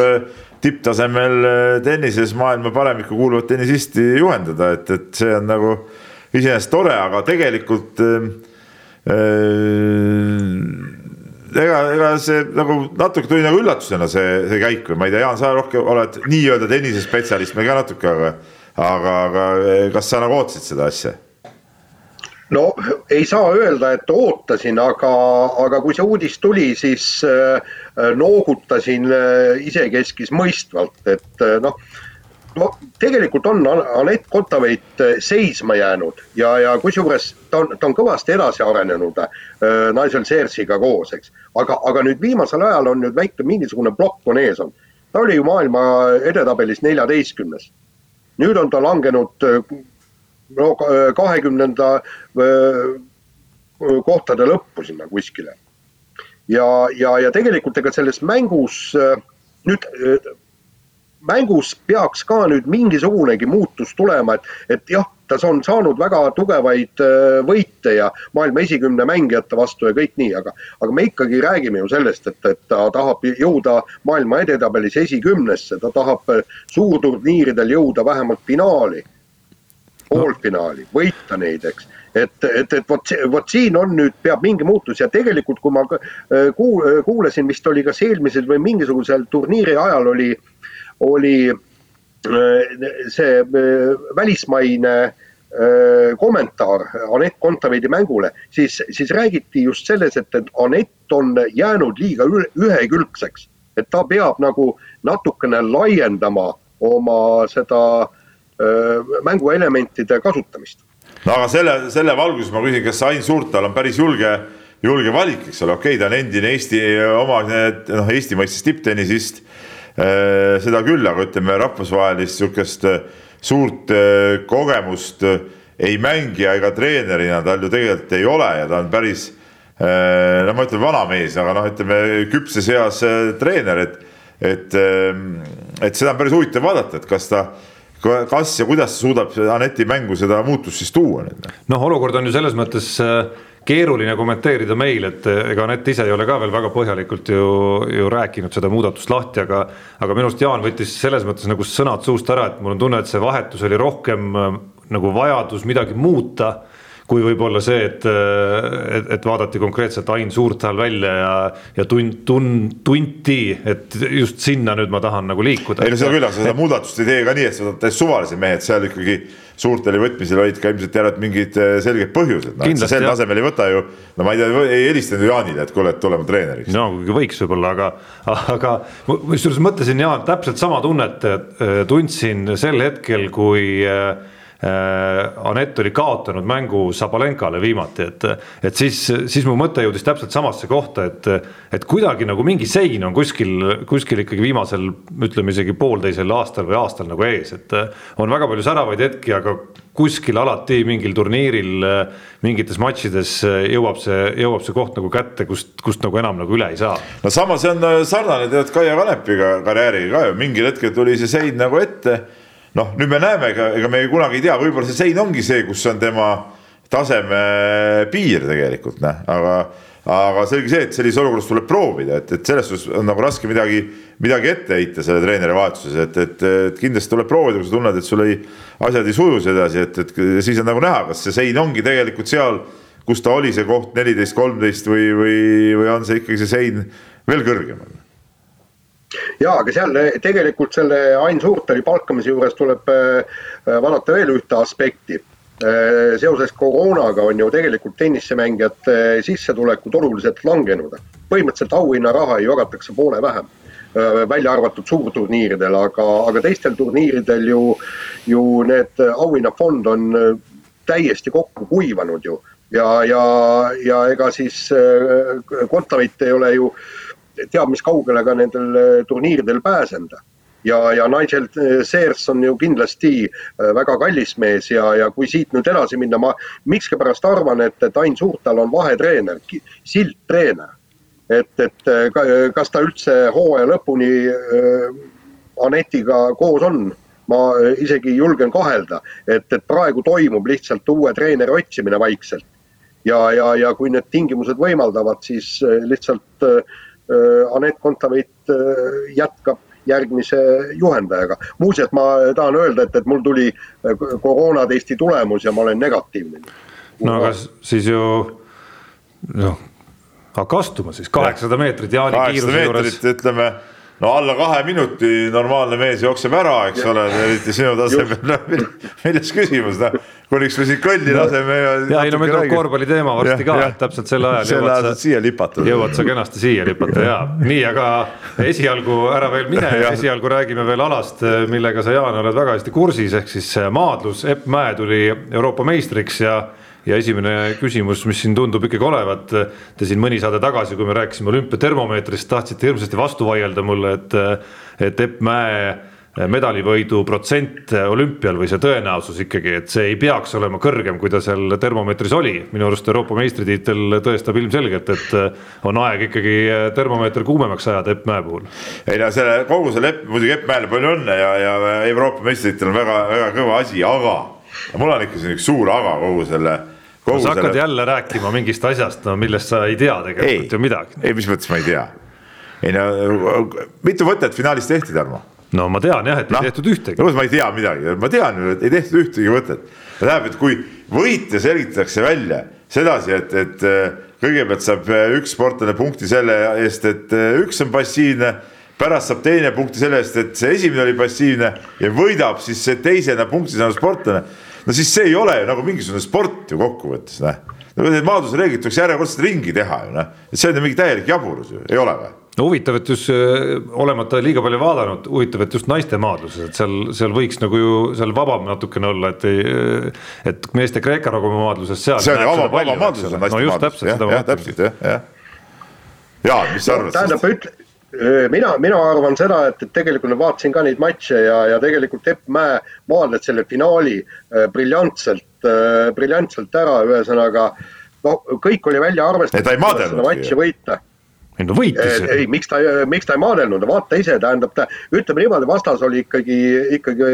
tipptasemel äh, tennises maailma paremikku kuuluvat tennisisti juhendada, et, et see on nagu iseenesest tore, aga tegelikult äh, äh, ega, ega see nagu natuke tuli nagu üllatusena see, see käik või ma ei tea, Jaan, sa rohkem oled nii-öelda tennisespetsialist, me ka natuke, aga aga, aga kas sa nagu ootasid seda asja? no ei saa öelda, et ootasin, aga, aga kui see uudis tuli, siis äh, noogutasin äh, isekeskis mõistvalt, et noh, no tegelikult on Anett Kontaveit seisma jäänud ja, ja kusjuures ta on, ta on kõvasti edasi arenenud Nigel Searsiga koos, eks. aga, aga nüüd viimasel ajal on nüüd väike mingisugune plokk on ees on. ta oli ju maailma edetabelis neljateistkümnes. Nüüd on ta langenud no kahekümnenda kohtade lõppu sinna kuskile. ja, ja, ja tegelikult ega selles mängus nüüd mängus peaks ka nüüd mingisugunegi muutus tulema, et, et jah, ta on saanud väga tugevaid võite ja maailma esikümne mängijate vastu ja kõik nii, aga, aga me ikkagi räägime ju sellest, et, et ta tahab jõuda maailma edetabelis esikümnesse, ta tahab suurturniiridel jõuda vähemalt finaali poolfinaali, võita neid, eks. et, et, et vot, vot siin on nüüd, peab mingi muutus ja tegelikult, kui ma äh, kuul, äh, kuulasin, vist oli kas eelmisel või mingisugusel turniiri ajal oli, oli äh, see välismaine kommentaar Anett Kontaveidi mängule, siis, siis räägiti just selles, et, et Anett on jäänud liiga ühekülgseks, et ta peab nagu natukene laiendama oma seda äh, mänguelementide kasutamist. no aga selle, selle valguses ma küsin, kas Ain Suurtal on päris julge, julge valik, eks ole, okei okay,, ta on endine Eesti oma, noh, Eesti mõistes tipptennisist. Seda küll, aga ütleme rahvusvahelist sihukest suurt kogemust ei mängija ega treenerina tal ju tegelikult ei ole ja ta on päris no ma ütlen vana mees, aga noh, ütleme küpses eas treener, et, et, et seda on päris huvitav vaadata, et kas ta kas ja kuidas suudab Aneti mängu seda muutust siis tuua nüüd? noh, olukord on ju selles mõttes äh, keeruline kommenteerida meil, et äh, ega Anett ise ei ole ka veel väga põhjalikult ju, ju rääkinud seda muudatust lahti, aga aga minu arust Jaan võttis selles mõttes nagu sõnad suust ära, et mul on tunne, et see vahetus oli rohkem äh, nagu vajadus midagi muuta kui võib-olla see, et, et, et vaadati konkreetselt Ain Suurthal välja ja, ja tund, tund, tunti, et just sinna nüüd ma tahan nagu liikuda. ei no seda küll, aga seda muudatust ei tee ka nii, et sa võtad täiesti suvalised mehed, seal ikkagi Suurtali võtmisel olid ka ilmselt järelikult mingid äh, selged põhjused no,. sel tasemel ei võta ju, no ma ei tea, ei helistanud ju Jaanile, et kuule, et tulema treeneriks. no võiks võib-olla, aga, aga kusjuures mõtlesin Jaan, täpselt sama tunnet äh, tundsin sel hetkel, kui Äh, Anett oli kaotanud mängu Sabalenkale viimati, et, et siis, siis mu mõte jõudis täpselt samasse kohta, et, et kuidagi nagu mingi sein on kuskil, kuskil ikkagi viimasel, ütleme isegi poolteisel aastal või aastal nagu ees, et on väga palju säravaid hetki, aga kuskil alati mingil turniiril, mingites matšides jõuab see, jõuab see koht nagu kätte, kust, kust nagu enam nagu üle ei saa. no samas see on sarnane tead Kaia Kanepiga karjääriga ka ju, mingil hetkel tuli see sein nagu ette noh, nüüd me näeme, ega, ega me kunagi ei tea, võib-olla see sein ongi see, kus on tema taseme piir tegelikult noh, aga, aga selge see, et sellises olukorras tuleb proovida, et, et selles suhtes on nagu raske midagi, midagi ette heita selle treeneri vahetuses, et, et, et kindlasti tuleb proovida, kui sa tunned, et sul ei, asjad ei suju sedasi, et, et siis on nagu näha, kas see sein ongi tegelikult seal, kus ta oli, see koht neliteist, kolmteist või, või, või on see ikkagi see sein veel kõrgemal ja, aga seal eh, tegelikult selle Ain Suurtali palkamise juures tuleb eh, vaadata veel ühte aspekti. seoses koroonaga on ju tegelikult tennisemängijate sissetulekud oluliselt langenud. põhimõtteliselt auhinnaraha jagatakse poole vähem välja arvatud suurturniiridel, aga, aga teistel turniiridel ju, ju need auhinnafond on täiesti kokku kuivanud ju. ja, ja, ja ega siis Kontaveit ei ole ju teab mis kaugele ka nendel turniiridel pääsenda ja, ja Nigel Sears on ju kindlasti äh, väga kallis mees ja, ja kui siit nüüd edasi minna, ma miskipärast arvan, et, et Ain Suurtal on vahetreener, sildtreener. et, et äh, kas ta üldse hooaja lõpuni äh, Anetiga koos on, ma isegi julgen kahelda, et, et praegu toimub lihtsalt uue treeneri otsimine vaikselt. ja, ja, ja kui need tingimused võimaldavad, siis lihtsalt äh, Anett Kontaveit äh, jätkab järgmise juhendajaga. muuseas, ma tahan öelda, et, et mul tuli äh, koroonatesti tulemus ja ma olen negatiivne. no aga siis ju noh, hakka astuma siis kaheksasada meetrit Jaani kiiruse juures. ütleme no alla kahe minuti normaalne mees jookseb ära, eks ole, eriti sinu tasemel, noh milles küsimus, noh. kuniks me siin kõlli laseme ja. ja ei no meil tuleb korvpalli teema varsti ka, et täpselt sel ajal. sel ajal saad siia lipata. jõuad sa kenasti siia lipata ja nii, aga esialgu ära veel mine *laughs* esialgu räägime veel alast, millega sa, Jaan, oled väga hästi kursis, ehk siis maadlus, Epp Mäe tuli Euroopa meistriks ja ja esimene küsimus, mis siin tundub ikkagi olevat, te siin mõni saade tagasi, kui me rääkisime olümpiatermomeetrist, tahtsite hirmsasti vastu vaielda mulle, et, et Epp Mäe medalivõidu protsent olümpial või see tõenäosus ikkagi, et see ei peaks olema kõrgem, kui ta seal termomeetris oli. minu arust Euroopa meistritiitel tõestab ilmselgelt, et on aeg ikkagi termomeeter kuumemaks ajada Epp Mäe puhul. ei no selle kogu selle Epp, muidugi Epp Mäele palju õnne ja, ja Euroopa meistritiitel on väga-väga kõva asi, aga mul on ikka siin üks suur aga kogu selle sa hakkad selle... jälle rääkima mingist asjast, no millest sa ei tea tegelikult ei, ju midagi. ei, mis mõttes ma ei tea. ei no mitu võtet finaalis tehti, Tarmo? no ma tean jah, et no, ei tehtud ühtegi. ma ei tea midagi, ma tean ju, et ei tehtud ühtegi võtet. tähendab, et kui võitja selgitatakse välja sedasi, et, et äh, kõigepealt saab äh, üks sportlane punkti selle eest, et äh, üks on passiivne pärast saab teine punkti selle eest, et see esimene oli passiivne ja võidab siis see teisena punkti saanud sportlane no siis see ei ole ju nagu mingisugune sport ju kokkuvõttes, noh. no need maadlusreeglid tuleks järjekordselt ringi teha ju noh, et see on ju mingi täielik jaburus ju, ei ole või? no huvitav, et just äh, olemata liiga palju vaadanud, huvitav, et just naiste maadluses, et seal, seal võiks nagu ju seal vabam natukene olla, et ei, et meeste Kreeka-Rogu maadluses seal. see on ju vaba, vaba maadlus on naiste maadlus, jah, jah, täpselt jah, jah. Jaan, mis sa arvad? tähendab, ütle mina, mina arvan seda, et, et tegelikult ma vaatasin ka neid matše ja, ja tegelikult Epp Mäe maadles selle finaali äh, briljantselt äh,, briljantselt ära, ühesõnaga no kõik oli välja arvestatud. ta ei maadelnud. matši võita ei no võitis. ei, miks ta, miks ta ei maadelnud, vaata ise, tähendab ta, ütleme niimoodi, vastas oli ikkagi, ikkagi.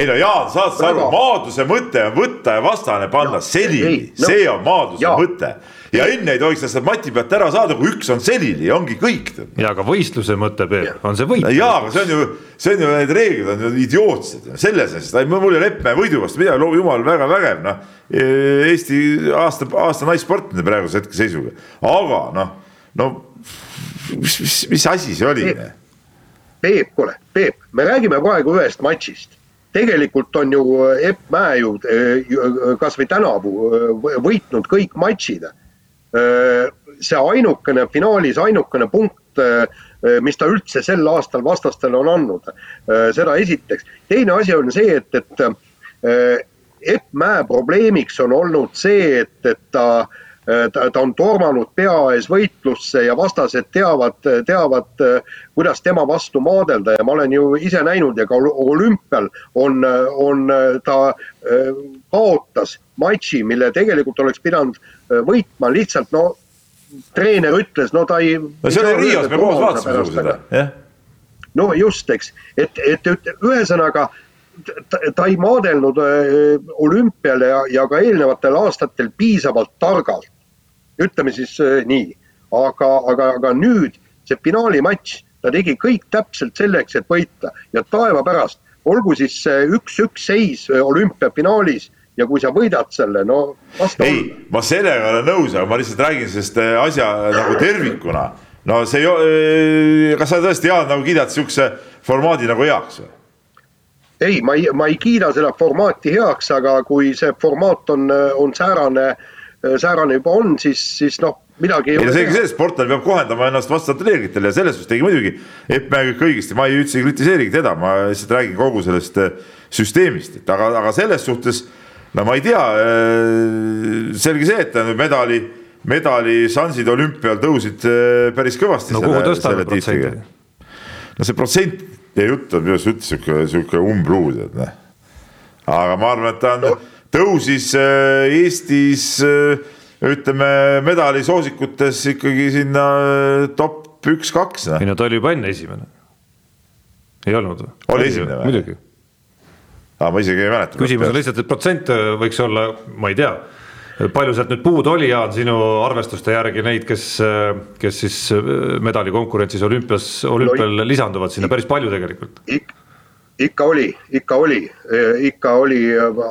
ei no Jaan, saad sa aru, maadluse mõte on võtta ja vastane panna selili, no, see on maadluse ja. mõte ja enne ei tohiks seda mati pealt ära saada, kui üks on selili ja ongi kõik. ja aga võistluse mõte, Peep, on see võit. ja, aga see on ju, see on ju, need reeglid on ju idiootsed, selles mõttes, mul ei ole Leppmäe võidu vastu midagi, jumal väga vägev, noh. Eesti aasta, aasta naissportlane praeguse hetke seisuga, aga noh, no mis, mis, mis asi see oli? Peep, kuule, Peep, me räägime praegu ühest matšist tegelikult on ju Epp Mäe ju kasvõi tänavu võitnud kõik matšid see ainukene finaalis ainukene punkt, äh, mis ta üldse sel aastal vastastele on andnud, äh, seda esiteks. teine asi on see, et, et Epp Mäe probleemiks on olnud see, et, et ta ta, ta on tormanud pea ees võitlusse ja vastased teavad, teavad, kuidas tema vastu maadelda ja ma olen ju ise näinud ja ka olümpial on, on ta kaotas matši, mille tegelikult oleks pidanud äh, võitma, lihtsalt no treener ütles, no ta ei. no see oli Riios, me koos vaatasime seda, jah. no just, eks, et, et, et ühesõnaga ta, ta ei maadelnud äh, olümpial ja, ja ka eelnevatel aastatel piisavalt targalt. Ütleme siis äh, nii, aga, aga, aga nüüd see finaalimatš, ta tegi kõik täpselt selleks, et võita ja taeva pärast, olgu siis üks-üks seis olümpiafinaalis ja kui sa võidad selle, no vasta ei, ma sellega olen nõus, aga ma lihtsalt räägin sellest äh, asja nagu tervikuna. no see ei äh, kas sa tõesti, Jaan, nagu kiidad sihukese formaadi nagu heaks või? ei, ma ei, ma ei kiida seda formaati heaks, aga kui see formaat on, on säärane, säärane juba on, siis, siis noh, midagi ei, ole selge see, sportlane peab kohendama ennast vastavatele reeglitele ja selles suhtes tegi muidugi Epp Mäe kõik õigesti, ma ei üldse ei kritiseerigi teda, ma lihtsalt räägin kogu sellest äh, süsteemist, et aga, aga selles suhtes no ma ei tea, äh, selge see, et tähendab medali, medali šansid olümpial tõusid äh, päris kõvasti. no kuhu tõstame protsenti? no see protsent ja jutt on minu arust üldse sihuke, sihuke umbluu, tead noh. aga ma arvan, et ta on no., tõusis äh, Eestis ütleme medalisoosikutes ikkagi sinna top üks-kaks. ei no ta oli juba enne esimene. ei olnud või? oli esimene või? muidugi aga ma isegi ei mäleta. küsimus on lihtsalt, et protsent võiks olla, ma ei tea, palju sealt nüüd puudu oli, Jaan, sinu arvestuste järgi neid, kes, kes siis medalikonkurentsis olümpias, olümpial no, lisanduvad sinna päris palju tegelikult ik,? Ikka oli, ikka oli, ikka oli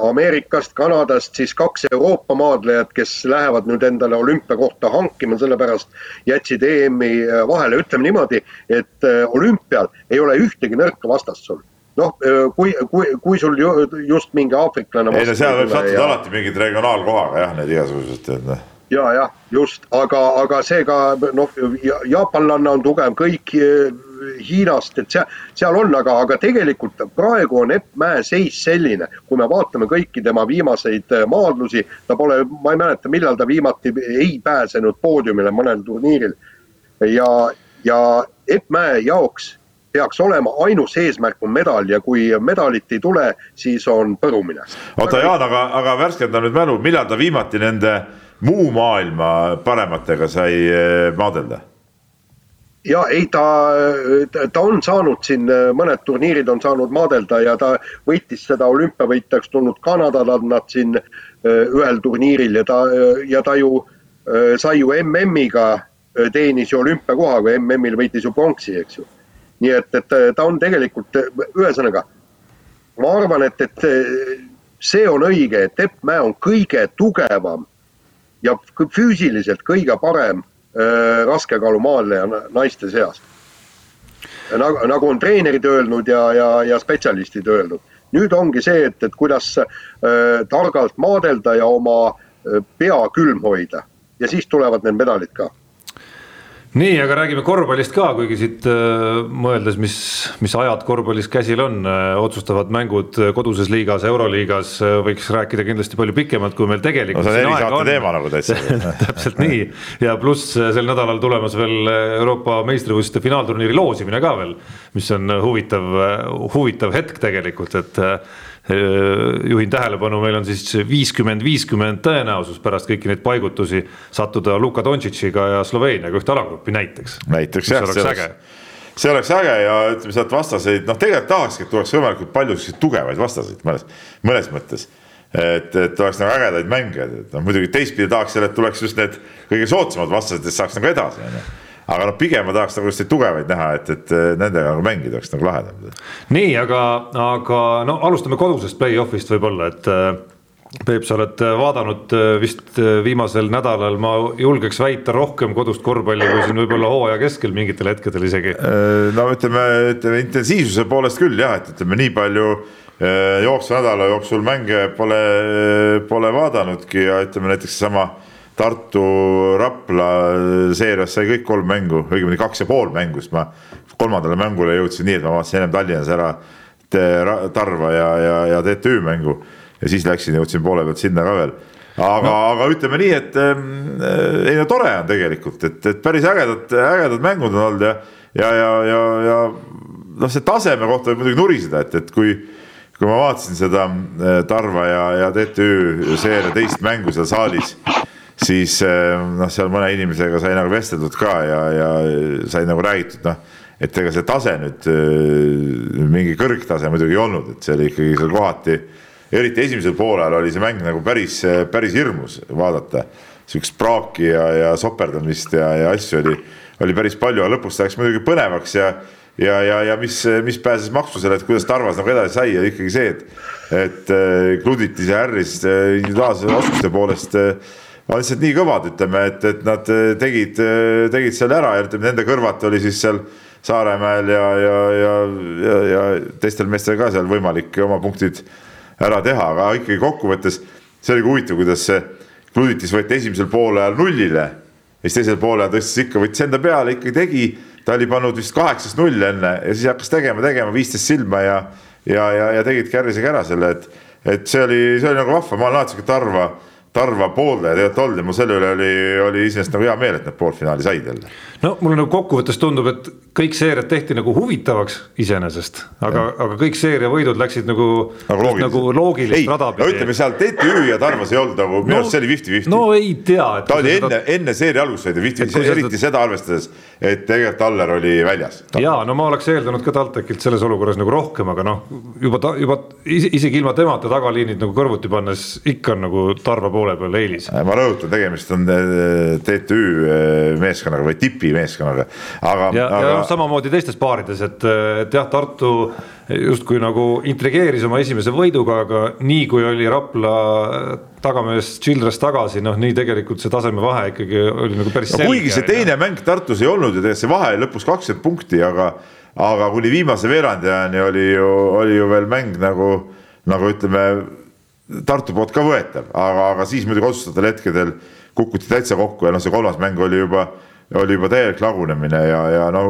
Ameerikast, Kanadast, siis kaks Euroopa maadlejat, kes lähevad nüüd endale olümpiakohta hankima, sellepärast jätsid EM-i vahele, ütleme niimoodi, et olümpial ei ole ühtegi nõrka vastast sul. Noh, kui, kui, kui sul just mingi aafriklane. ei no seal võib sattuda ja... alati mingid regionaalkohaga jah, need igasugused, et noh. Ja jah, just, aga, aga seega noh, jaapanlanna on tugev, kõik Hiinast, et seal, seal on, aga, aga tegelikult praegu on Epp Mäe seis selline, kui me vaatame kõiki tema viimaseid maadlusi, ta pole, ma ei mäleta, millal ta viimati ei pääsenud poodiumile mõnel turniiril. ja, ja Epp Mäe jaoks peaks olema, ainus eesmärk on medal ja kui medalit ei tule, siis on põrumine. oota Jaan, aga, aga värskenda nüüd mälu, millal ta viimati nende muu maailma parematega sai eh, maadelda? Ja ei, ta, ta on saanud siin, mõned turniirid on saanud maadelda ja ta võitis seda olümpiavõitjaks tulnud Kanadalat nad siin eh, ühel turniiril ja ta, ja ta ju eh, sai ju MM-iga, teenis ju olümpiakoha, kui MM-il võitis ju pronksi, eks ju. Nii et, et ta on tegelikult, ühesõnaga ma arvan, et, et see on õige, et Epp Mäe on kõige tugevam ja füüsiliselt kõige parem äh, raskekaalumaadleja naiste seas. nagu, nagu on treenerid öelnud ja, ja, ja spetsialistid öelnud. nüüd ongi see, et, et kuidas äh, targalt maadelda ja oma äh, pea külm hoida ja siis tulevad need medalid ka nii, aga räägime korvpallist ka, kuigi siit äh, mõeldes, mis, mis ajad korvpallis käsil on äh,, otsustavad mängud koduses liigas, euroliigas äh, võiks rääkida kindlasti palju pikemalt, kui meil tegelikult no,. see on erisaate teema nagu täitsa *laughs* täpselt nii ja pluss sel nädalal tulemas veel Euroopa meistrivõistluste finaalturniiri loosimine ka veel, mis on huvitav, huvitav hetk tegelikult, et juhin tähelepanu, meil on siis viiskümmend, viiskümmend tõenäosus pärast kõiki neid paigutusi sattuda Luka Dontšitšiga ja Sloveeniaga ühte alagruppi näiteks. näiteks jah, see oleks äge see oleks äge ja ütleme sealt vastaseid, noh, tegelikult tahakski, et tuleks võimalikult palju selliseid tugevaid vastaseid mõnes, mõnes mõttes. et, et oleks nagu ägedaid mänge, et noh, muidugi teistpidi tahaks jälle, et tuleks just need kõige soodsamad vastased, et saaks nagu edasi, on ju aga noh, pigem ma tahaks nagu selliseid tugevaid näha, et, et nendega nagu mängida oleks nagu lahedam. nii, aga, aga no alustame kodusest play-off'ist võib-olla, et äh, Peep, sa oled vaadanud äh, vist äh, viimasel nädalal, ma julgeks väita rohkem kodust korvpalli kui siin võib-olla hooaja keskel mingitel hetkedel isegi. no ütleme, ütleme intensiivsuse poolest küll jah, et ütleme nii palju jooksva nädala jooksul mänge pole, pole vaadanudki ja ütleme näiteks seesama Tartu, Rapla seerias sai kõik kolm mängu, õigemini kaks ja pool mängu, sest ma kolmandale mängule jõudsin nii, et ma vaatasin ennem Tallinnas ära Tarva ja, ja, ja TTÜ mängu ja siis läksin, jõudsin poole pealt sinna ka veel. aga no., aga ütleme nii, et äh, ei no tore on tegelikult, et, et päris ägedad, ägedad mängud on olnud ja, ja, ja, ja, ja noh, see taseme kohta võib muidugi nuriseda, et, et kui kui ma vaatasin seda äh, Tarva ja, ja TTÜ seeria teist mängu seal saalis siis eh, noh, seal mõne inimesega sai nagu vesteldud ka ja, ja sai nagu räägitud, noh, et ega see tase nüüd eh, mingi kõrgtase muidugi ei olnud, et see oli ikkagi seal kohati, eriti esimesel poolel oli see mäng nagu päris, päris hirmus vaadata. sihukest praaki ja, ja soperdamist ja, ja asju oli, oli päris palju, aga lõpus ta läks muidugi põnevaks ja ja, ja, ja mis, mis pääses maksusele, et kuidas Tarvas nagu edasi sai, oli ikkagi see, et, et Kluditis ja Harris individuaalse oskuste poolest äh, on lihtsalt nii kõvad, ütleme, et, et nad eh, tegid, eh, tegid seal ära ja ütleme, nende kõrvalt oli siis seal Saaremäel ja, ja, ja, ja, ja teistel meestel ka seal võimalik oma punktid ära teha, aga ikkagi kokkuvõttes see oli ka huvitav, kuidas see Kluditis võeti esimesel poolajal nullile. Ja siis teisel poolel tõstis ikka, võttis enda peale, ikkagi tegi, ta oli pannud vist kaheksast null enne ja siis hakkas tegema, tegema viisteist silma ja ja, ja, ja tegidki Harrisega ära selle, et, et see oli, see oli nagu vahva, ma olen alati sihuke Tarva Tarva pooldaja tegelikult olnud ja mul selle üle oli, oli iseenesest nagu hea meel, et nad poolfinaali said jälle. No mulle nagu kokkuvõttes tundub, et kõik seeriad tehti nagu huvitavaks iseenesest, aga, aga kõik seeria võidud läksid nagu nagu, nagu loogilist rada pidi. ütleme seal TTÜ ja Tarvas ei olnud nagu, minu arust no, see oli fifty-fifty. no ei tea. ta oli enne, enne seeria algust oli ta fifty, eriti seda arvestades, et tegelikult Aller oli väljas. ja no ma oleks eeldanud ka TalTechilt selles olukorras nagu rohkem, aga noh, juba ta juba isegi ilma temata tagaliinid nagu kõrvuti pannes ikka on nagu Tarva pool poole peal eelis. ma rõhutan, tegemist on äh, TTÜ äh, meeskonnaga või tipi meeskonnaga, aga. ja aga..., ja samamoodi teistes paarides, et, et jah, Tartu justkui nagu intrigeeris oma esimese võiduga, aga nii kui oli Rapla tagamees Childress tagasi, noh nii tegelikult see tasemevahe ikkagi oli nagu päris no, kuigi see teine mäng Tartus ei olnud ju tegelikult see vahe lõpus kakskümmend punkti, aga, aga kuni viimase veerandajani oli ju, oli ju veel mäng nagu, nagu ütleme Tartu poolt ka võetav, aga, aga siis muidugi otsustavatel hetkedel kukuti täitsa kokku ja noh, see kolmas mäng oli juba, oli juba täielik lagunemine ja, ja no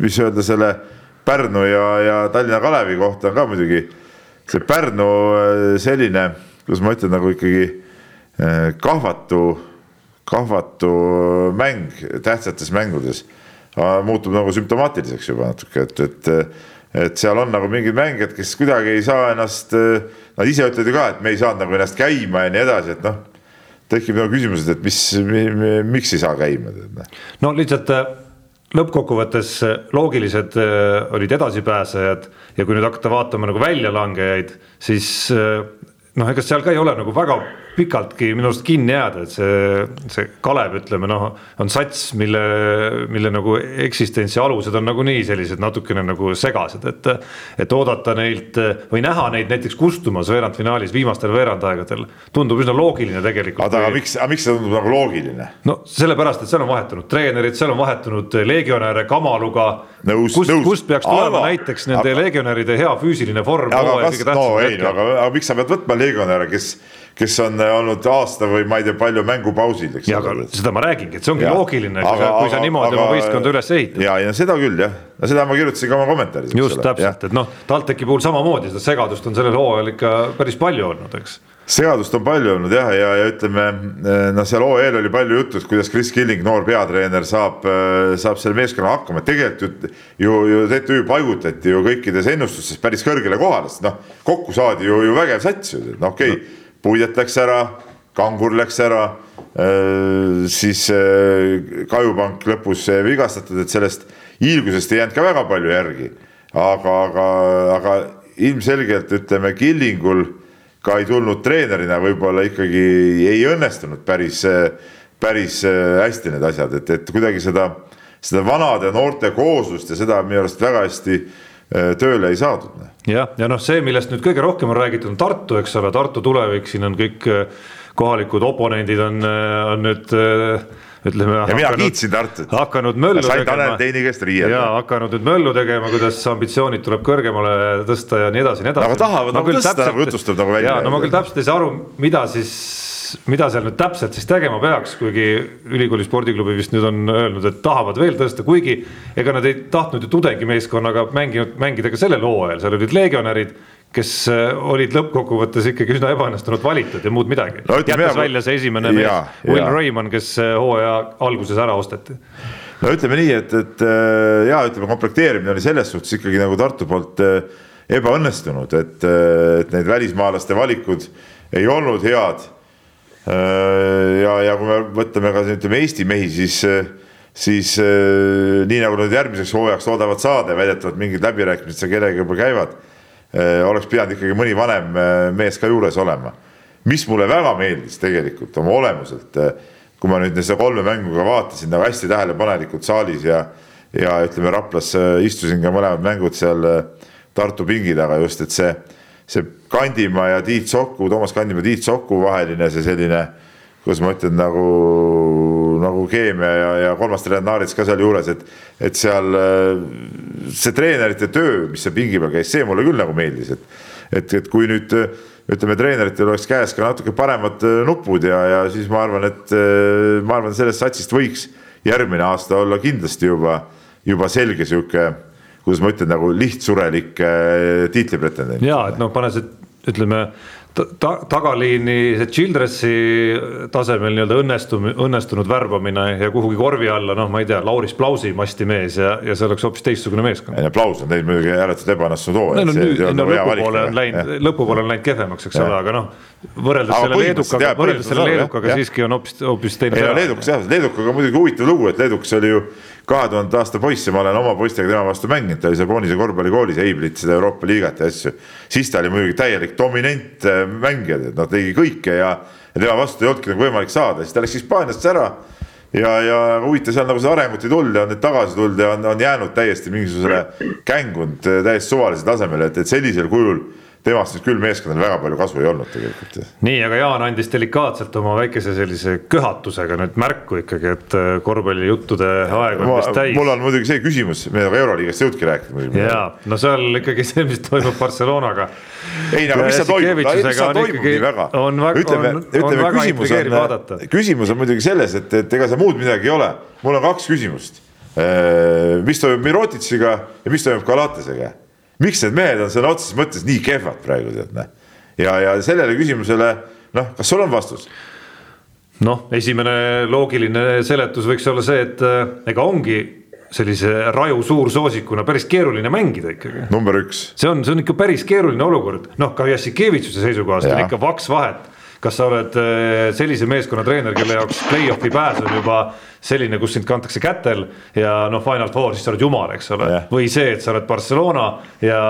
mis öelda selle Pärnu ja, ja Tallinna Kalevi kohta on ka muidugi see Pärnu äh, selline, kuidas ma ütlen, nagu ikkagi äh, kahvatu, kahvatu mäng tähtsates mängudes. Äh, muutub nagu sümptomaatiliseks juba natuke, et, et, et seal on nagu mingid mängijad, kes kuidagi ei saa ennast nad ise ütlevad ju ka, et me ei saanud nagu ennast käima ja nii edasi, et noh, tekib nagu küsimus, et mis, miks ei saa käima. Noh. no lihtsalt äh, lõppkokkuvõttes äh, loogilised äh, olid edasipääsejad ja kui nüüd hakata vaatama nagu väljalangejaid, siis noh, ega seal ka ei ole nagu väga pikaltki minu arust kinni jääda, et see, see Kalev, ütleme noh, on sats, mille, mille nagu eksistentsi alused on nagunii sellised natukene nagu segased, et. et oodata neilt või näha neid näiteks kustumas veerandfinaalis viimastel veerandaegadel tundub üsna loogiline tegelikult. aga kui... miks, aga miks see tundub nagu loogiline? no sellepärast, et seal on vahetunud treenerid, seal on vahetunud legionäre Kamaluga. kust, kust peaks tulema aga, näiteks nende aga, legionäride hea füüsiline vorm. aga kas, no ei, aga, aga miks sa pead võtma legionäre, kes kes on olnud aasta või ma ei tea, palju mängupausil, eks. ja, aga seda ma räägingi, et see ongi ja. loogiline, kui sa, kui sa niimoodi oma võistkonda üles ehitad. ja, ja seda küll jah, no seda ma kirjutasin ka oma kommentaaris. just täpselt, et noh, TalTechi puhul samamoodi seda segadust on sellel hooajal ikka päris palju olnud, eks segadust on palju olnud jah, ja, ja ütleme noh, seal OE-l oli palju juttu, et kuidas Chris Killing, noor peatreener, saab, saab selle meeskonnaga hakkama, et tegelikult ju, ju, ju TTÜ paigutati ju kõikides ennustustes päris kõrgele kohale, sest noh, kokku saadi ju, ju vägev sats ju, noh okei okay, no Puidet läks ära, Kangur läks ära, äh, siis äh, Kajupank lõpus vigastatud, et sellest hiilgusest ei jäänud ka väga palju järgi. aga, aga, aga ilmselgelt ütleme, Killingul ka ei tulnud treenerina võib-olla ikkagi ei õnnestunud päris, päris hästi need asjad, et, et kuidagi seda, seda vanade noorte kooslust ja seda minu arust väga hästi Äh, tööle ei saadud. Jah, ja noh, see, millest nüüd kõige rohkem on räägitud, on Tartu, eks ole, Tartu tulevik, siin on kõik äh, kohalikud oponendid on, äh, on nüüd ütleme. ja mina kiitsin Tartut. hakanud möllu tegema. sain Tanel Teini käest riielda. ja hakanud nüüd möllu tegema, kuidas ambitsioonid tuleb kõrgemale tõsta ja nii edasi ja nii edasi. aga tahavad nagu tõsta, nagu jutustab nagu välja. no ma küll täpselt ei saa aru, mida siis mida seal nüüd täpselt siis tegema peaks, kuigi ülikooli spordiklubi vist nüüd on öelnud, et tahavad veel tõsta, kuigi ega nad ei tahtnud ju tudengimeeskonnaga mänginud, mängida ka sellel hooajal, seal olid legionärid kes äh, olid lõppkokkuvõttes ikkagi üsna ebaõnnestunult valitud ja muud midagi no,. jättes välja see esimene mees, Will Raymond, kes äh, hooaja alguses ära osteti. no ütleme nii, et, et äh, ja ütleme, komplekteerimine oli selles suhtes ikkagi nagu Tartu poolt ebaõnnestunud, et, et need välismaalaste valikud ei olnud head ja, ja kui me võtame ka ütleme Eesti mehi, siis, siis äh, nii nagu nad järgmiseks hooajaks loodavad saada väidetavalt mingid läbirääkimised seal kellegagi juba käivad, äh, oleks pidanud ikkagi mõni vanem mees ka juures olema. mis mulle väga meeldis tegelikult oma olemuselt, kui ma nüüd seda kolme mängu ka vaatasin nagu hästi tähelepanelikult saalis ja, ja ütleme, Raplas istusin ka mõlemad mängud seal Tartu pingi taga just, et see see Kandimaa ja Tiit Soku, Toomas Kandimaa, Tiit Soku vaheline see selline, kuidas ma ütlen, nagu, nagu keemia ja, ja kolmas treener Naarits ka sealjuures, et, et seal see treenerite töö, mis seal pingi peal käis, see mulle küll nagu meeldis, et, et, et kui nüüd ütleme, treeneritel oleks käes ka natuke paremad nupud ja, ja siis ma arvan, et ma arvan, sellest satsist võiks järgmine aasta olla kindlasti juba, juba selge sihuke kuidas ma ütlen, nagu lihtsurelik tiitlipretendent. ja et noh, pane see, ütleme ta, tagaliini see Childressi tasemel nii-öelda õnnestum-, õnnestunud värbamine ja kuhugi korvi alla, noh, ma ei tea, Lauris Plausi masti mees ja, ja see oleks hoopis teistsugune meeskond. ei no Plaus on teinud muidugi ääretult ebaõnnestunud hooaja. no, nüüd, no nagu lõpupoole on läinud, lõpupoole on läinud kehvemaks, eks ole, aga noh, võrreldes selle leedukaga, võrreldes selle leedukaga siiski on hoopis, hoopis teine. ei no leedukas jah, leedukaga muidugi huvitav lugu, et leedukas oli ju kahe tuhande aasta poiss ja ma olen oma poistega tema vastu mänginud, ta oli seal Bonise korvpallikoolis, Eiblit, seda Euroopa liigat ja asju. siis ta oli muidugi täielik dominant äh, mängija, et noh, tegi kõike ja, ja tema vastu ei olnudki nagu võimalik saada, siis ta läks Hispaaniasse ära. ja, ja huvitav, seal nagu seda arengut ei tulnud ja on nüüd tagasi tulnud ja on, on jäänud täiesti mingisugusele kängunud äh, täiesti suvalisele tasemele, et, et sellisel kujul temast nüüd küll meeskonnal väga palju kasu ei olnud tegelikult. nii, aga Jaan andis delikaatselt oma väikese sellise köhatusega nüüd märku ikkagi, et äh, korvpallijuttude aeg on vist täis. mul on muidugi see küsimus, me nagu Euroliigast ei jõudnudki rääkida. ja, no seal ikkagi see, mis toimub Barcelonaga. ei, aga mis seal toimub, mis seal toimub nii väga? ütleme, ütleme küsimus on, küsimus on muidugi selles, et, et ega seal muud midagi ei ole. mul on kaks küsimust. Äh, mis toimub Mirotitsiga ja mis toimub Galatesega miks need mehed on sõna otseses mõttes nii kehvad praegu tead noh. ja, ja sellele küsimusele noh, kas sul on vastus? noh, esimene loogiline seletus võiks olla see, et äh, ega ongi sellise raju suursoosikuna päris keeruline mängida ikkagi. number üks. see on, see on ikka päris keeruline olukord, noh ka Jassikevitšuse seisukohast ja. on ikka vaks vahet kas sa oled äh, sellise meeskonna treener, kelle jaoks play-off'i pääs on juba selline, kus sind kantakse kätel ja noh, Final Four, siis sa oled jumal, eks ole yeah.. või see, et sa oled Barcelona ja,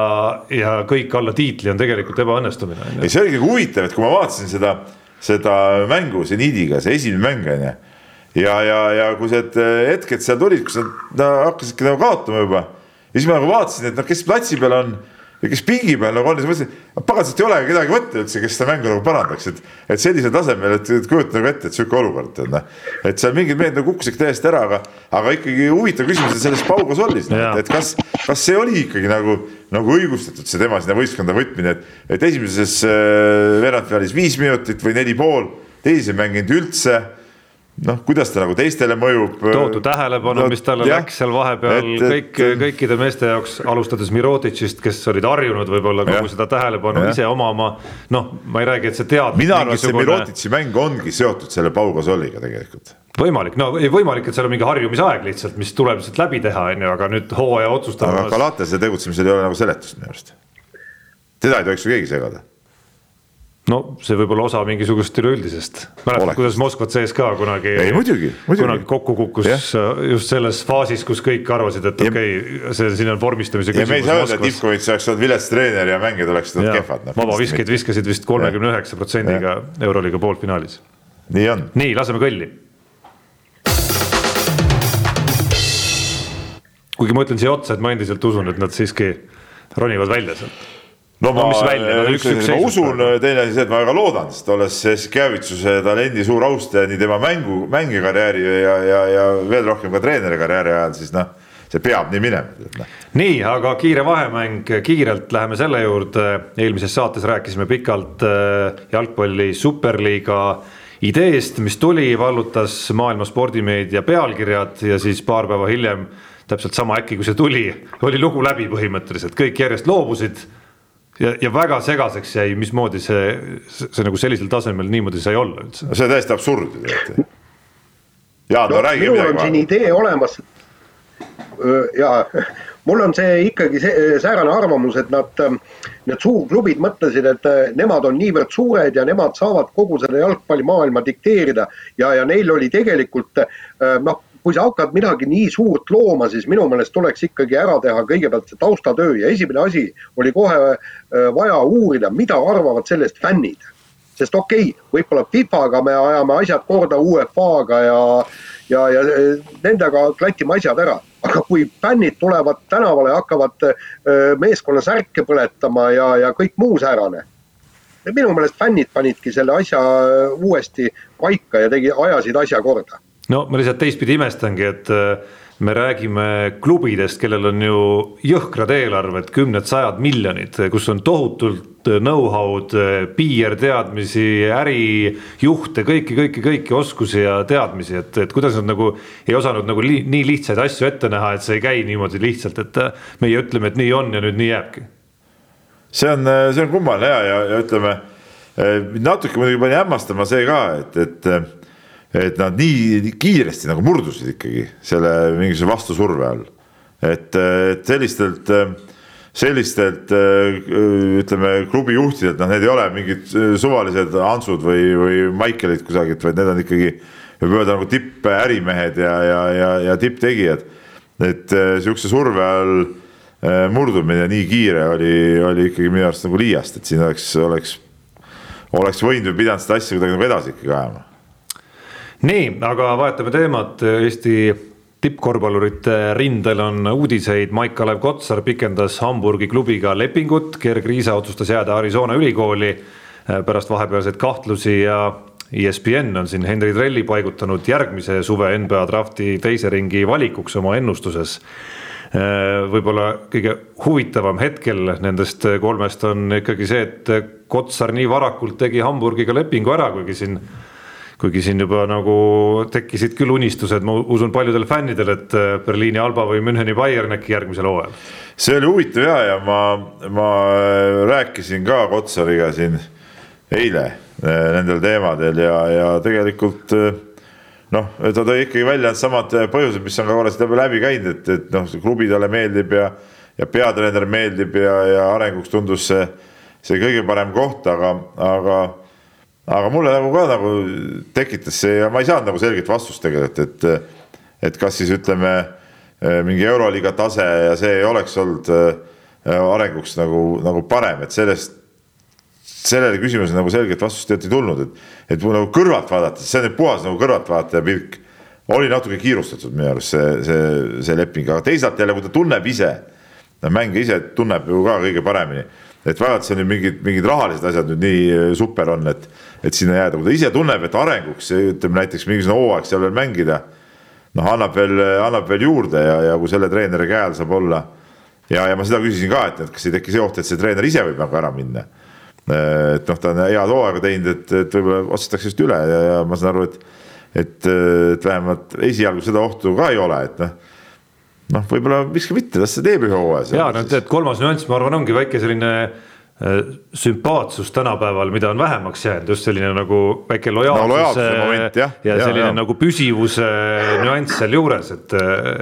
ja kõik alla tiitli on tegelikult ebaõnnestumine. ei, see oligi huvitav, et kui ma vaatasin seda, seda mängu seniidiga, see esimene mäng on ju. ja, ja, ja kui need hetked seal tulid, kus nad hakkasidki nagu kaotama juba. ja siis ma nagu vaatasin, et noh, kes platsi peal on ja kes pingi peal nagu on, siis mõtlesin, paganast ei olegi kedagi võtta üldse, kes seda mängu nagu parandaks, et. et sellisel tasemel, et, et kujuta nagu ette, et sihuke olukord on noh. et seal mingid mehed nagu kukkusid täiesti ära, aga, aga ikkagi huvitav küsimus on selles Pau Gasolis no,, et, et kas, kas see oli ikkagi nagu, nagu õigustatud, see tema sinna võistkonda võtmine, et. et esimeses äh, veerandfinaalis viis minutit või neli pool, teises ei mänginud üldse noh, kuidas ta nagu teistele mõjub. tohutu tähelepanu no,, mis talle jah, läks seal vahepeal et, kõik, kõikide meeste jaoks, alustades Miroditšist, kes olid harjunud võib-olla kogu seda tähelepanu jah. ise omama. noh, ma ei räägi, et see tead-. mina arvan, et see Miroditši mäng ongi seotud selle Pau Gasoliga tegelikult. võimalik, no võimalik, et seal on mingi harjumisaeg lihtsalt, mis tuleb lihtsalt läbi teha, on ju, aga nüüd hooaja otsustamas. aga Galatase tegutsemisel ei ole nagu seletust minu arust. teda ei tohiks ju keegi segada no see võib olla osa mingisugusest üleüldisest, mäletad, kuidas Moskva CSKA kunagi, kunagi kokku kukkus ja. just selles faasis, kus kõik arvasid, et okei okay,, see siin on vormistamise küsimus. ja me ei saa öelda, et Ivkovitš oleks olnud vilets treener ja mängijad oleksid olnud kehvad no,. vabavisked viskasid vist kolmekümne üheksa protsendiga Euroliiga poolfinaalis. nii on. nii, laseme kõlli. kuigi ma ütlen siia otsa, et ma endiselt usun, et nad siiski ronivad välja sealt no ma, no, välja, no, üks, üks, ma usun, teine asi see, et ma väga loodan, sest olles Kjavitsuse talendi suur austaja nii tema mängu, mängikarjääri ja, ja, ja veel rohkem ka treeneri karjääri ajal, siis noh, see peab nii minema. Noh. nii, aga kiire vahemäng, kiirelt läheme selle juurde, eelmises saates rääkisime pikalt äh, jalgpalli superliiga ideest, mis tuli, vallutas maailma spordimeedia pealkirjad ja siis paar päeva hiljem täpselt sama äkki, kui see tuli, oli lugu läbi põhimõtteliselt, kõik järjest loobusid ja, ja väga segaseks jäi, mismoodi see, see, see nagu sellisel tasemel niimoodi sai olla üldse. see on täiesti absurd ju tegelikult. Jaan no,, no räägi midagi. minul on siin idee olemas. ja mul on see ikkagi see säärane arvamus, et nad, need suurklubid mõtlesid, et nemad on niivõrd suured ja nemad saavad kogu seda jalgpallimaailma dikteerida ja, ja neil oli tegelikult noh, kui sa hakkad midagi nii suurt looma, siis minu meelest tuleks ikkagi ära teha kõigepealt see taustatöö ja esimene asi oli kohe äh, vaja uurida, mida arvavad sellest fännid. sest okei okay,, võib-olla FIFA-ga me ajame asjad korda UEFA-ga ja, ja, ja äh, nendega klatime asjad ära, aga kui fännid tulevad tänavale ja hakkavad äh, meeskonna särke põletama ja, ja kõik muu säärane minu meelest fännid panidki selle asja uuesti paika ja tegi, ajasid asja korda no ma lihtsalt teistpidi imestangi, et me räägime klubidest, kellel on ju jõhkrad eelarved, kümned-sajad miljonid, kus on tohutult know-how'd, PR-teadmisi, ärijuhte, kõiki, kõiki, kõiki oskusi ja teadmisi, et, et kuidas nad nagu ei osanud nagu li, nii lihtsaid asju ette näha, et see ei käi niimoodi lihtsalt, et meie ütleme, et nii on ja nüüd nii jääbki. see on, see on kummaline ja, ja, ja ütleme natuke muidugi pani hämmastama see ka, et, et et nad nii kiiresti nagu murdusid ikkagi selle mingisuguse vastusurve all. et, et sellistelt, sellistelt ütleme klubi juhtidelt, noh, need ei ole mingid suvalised Hansud või, või Maikelid kusagilt, vaid need on ikkagi võib öelda nagu tippärimehed ja, ja, ja, ja tipptegijad. et sihukese surve all murdumine nii kiire oli, oli ikkagi minu arust nagu liiast, et siin oleks, oleks, oleks võinud või pidanud seda asja kuidagi nagu edasi ikkagi ajama nii, aga vahetame teemat, Eesti tippkorvpallurite rindel on uudiseid, Maik-Kalev Kotsar pikendas Hamburgi klubiga lepingut, Gerg Riisa otsustas jääda Arizona ülikooli äh, pärast vahepealseid kahtlusi ja ESPN on siin Henri Trelli paigutanud järgmise suve NBA drafti teise ringi valikuks oma ennustuses. Äh, võib-olla kõige huvitavam hetkel nendest kolmest on ikkagi see, et Kotsar nii varakult tegi Hamburgiga lepingu ära, kuigi siin kuigi siin juba nagu tekkisid küll unistused, ma usun paljudel fännidel, et äh, Berliini Alba või Müncheni Bayern äkki järgmisel hooajal. see oli huvitav ja, ja ma, ma äh, rääkisin ka Kotsariga siin eile äh, nendel teemadel ja, ja tegelikult noh, ta tõi ikkagi välja needsamad põhjused, mis on ka korra siit läbi käinud, et, et noh, see klubi talle meeldib ja, ja peatreener meeldib ja, ja arenguks tundus see, see kõige parem koht, aga, aga aga mulle nagu ka nagu tekitas see ja ma ei saanud nagu selget vastust tegelikult, et, et kas siis ütleme mingi euroliiga tase ja see ei oleks olnud äh, arenguks nagu, nagu parem, et sellest, sellele küsimusele nagu selget vastust tegelikult ei tulnud, et, et kui nagu kõrvalt vaadates, see on nüüd puhas nagu kõrvaltvaataja pilk, oli natuke kiirustatud minu arust see, see, see leping, aga teisalt jälle, kui ta tunneb ise, mängija ise tunneb ju ka kõige paremini. Et vaevalt see nüüd mingid, mingid rahalised asjad nüüd nii super on, et, et sinna jääda, kui ta ise tunneb, et arenguks ütleme näiteks mingisugune hooaeg seal veel mängida. noh, annab veel, annab veel juurde ja, ja kui selle treeneri käe all saab olla. ja, ja ma seda küsisin ka, et, et kas ei teki see oht, et see treener ise võib nagu ära minna. et noh, ta on head hooaega teinud, et, et võib-olla otsustatakse just üle ja, ja ma saan aru, et, et, et vähemalt esialgu seda ohtu ka ei ole, et noh noh, võib-olla miks ka mitte, las ta teeb ühe hooaja. ja no tead, kolmas nüanss, ma arvan, ongi väike selline äh, sümpaatsus tänapäeval, mida on vähemaks jäänud, just selline nagu väike lojaalsus no, moment, ja, ja selline ja, nagu püsivuse nüanss sealjuures, et,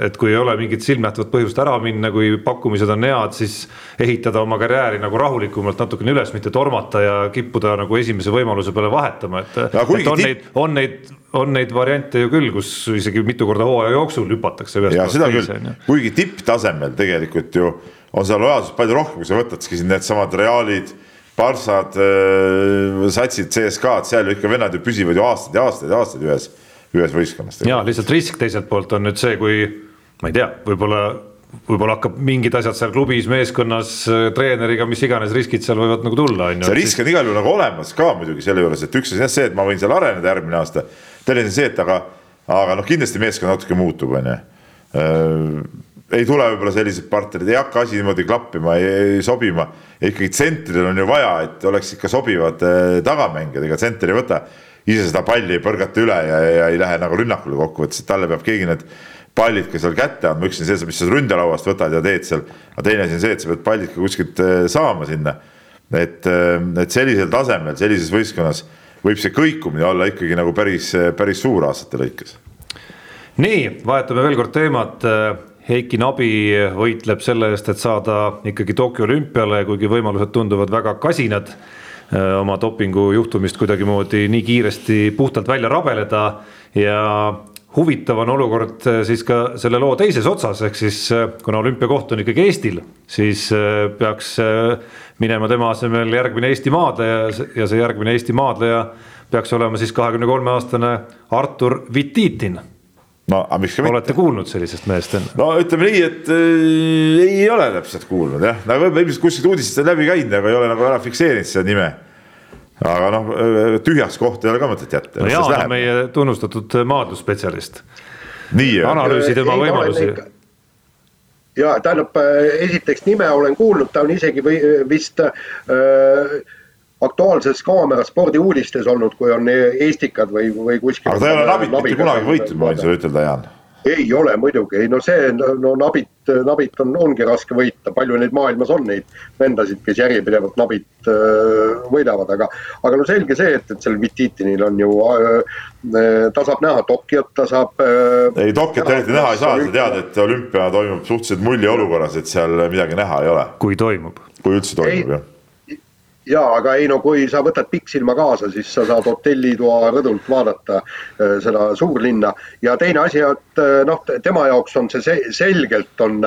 et kui ei ole mingit silmnähtavat põhjust ära minna, kui pakkumised on head, siis ehitada oma karjääri nagu rahulikumalt natukene üles, mitte tormata ja kippuda nagu esimese võimaluse peale vahetama, et, et on neid, on neid on neid variante ju küll, kus isegi mitu korda hooaja jooksul hüpatakse ühest kohast teise. kuigi tipptasemel tegelikult ju on seal lojaalsust palju rohkem, kui sa võtadki siin needsamad Realid, Barssad, äh, satsid, CSKA-d, seal ju ikka vennad ju püsivad ju aastaid ja aastaid ja aastaid ühes, ühes võistkonnas. ja lihtsalt risk teiselt poolt on nüüd see, kui ma ei tea, võib-olla võib-olla hakkab mingid asjad seal klubis, meeskonnas, äh, treeneriga, mis iganes riskid seal võivad nagu tulla, on ju. see risk on igal juhul nagu olemas ka muidugi selle juures, et üks asi on see, et ma võin seal areneda järgmine aasta. teine asi on see, et aga, aga noh, kindlasti meeskond natuke muutub, on ju. Ei tule võib-olla sellised partnerid, ei hakka asi niimoodi klappima, ei sobima. ikkagi tsentridel on ju vaja, et oleks ikka sobivad äh, tagamängijad, ega tsenter ei võta ise seda palli ei põrgata üle ja, ja ei lähe nagu rünnakule kokkuvõttes, et talle peab keegi need pallid ka seal kätte andma, üks on see, mis sa ründelauast võtad ja teed seal, aga teine asi on see, et sa pead pallid ka kuskilt äh, saama sinna. et, äh, et sellisel tasemel, sellises võistkonnas võib see kõikumine olla ikkagi nagu päris, päris suur aastate lõikes. nii, vahetame veel kord teemat. Heiki Nabi võitleb selle eest, et saada ikkagi Tokyo olümpiale, kuigi võimalused tunduvad väga kasinad. Äh, oma dopingujuhtumist kuidagimoodi nii kiiresti puhtalt välja rabeleda. Ja huvitav on olukord äh, siis ka selle loo teises otsas, ehk siis äh, kuna olümpiakoht on ikkagi Eestil, siis peaks minema tema asemel järgmine Eesti maadleja ja see järgmine Eesti maadleja peaks olema siis kahekümne kolme aastane Artur Vititin no aga miks ka mitte. olete kuulnud sellisest mehest enne? no ütleme nii, et äh, ei ole täpselt kuulnud jah, nagu ilmselt kuskilt uudistest on läbi käinud, aga ei ole nagu ära fikseerinud seda nime. aga noh, tühjaks kohta ei ole ka mõtet jätta. no Jaan on meie tunnustatud maadlusspetsialist. nii on. analüüsi tema võimalusi. ja tähendab, esiteks nime olen kuulnud, ta on isegi või vist äh, Aktuaalses Kaameras spordiuudistes olnud, kui on Eestikad või, või kuskil. aga ta ei ole Nabit mitte kunagi võitnud, ma võin sulle ütelda, Jaan ei ole muidugi, ei no see, no Nabit, Nabit on, ongi raske võita, palju neid maailmas on, neid vendasid, kes järjepidevalt Nabit äh, võidavad, aga, aga no selge see, et, et sellel Vititinil on ju äh,, ta saab näha Tokyot, ta saab äh,. ei, Tokyot eriti näha ei saa, sa tead, et olümpia toimub suhteliselt mulje olukorras, et seal midagi näha ei ole. kui toimub. kui üldse toimub, jah jaa, aga ei no kui sa võtad pikksilma kaasa, siis sa saad hotellitoa rõdult vaadata äh, seda suurlinna. Ja teine asi, et äh, noh, tema jaoks on see selgelt on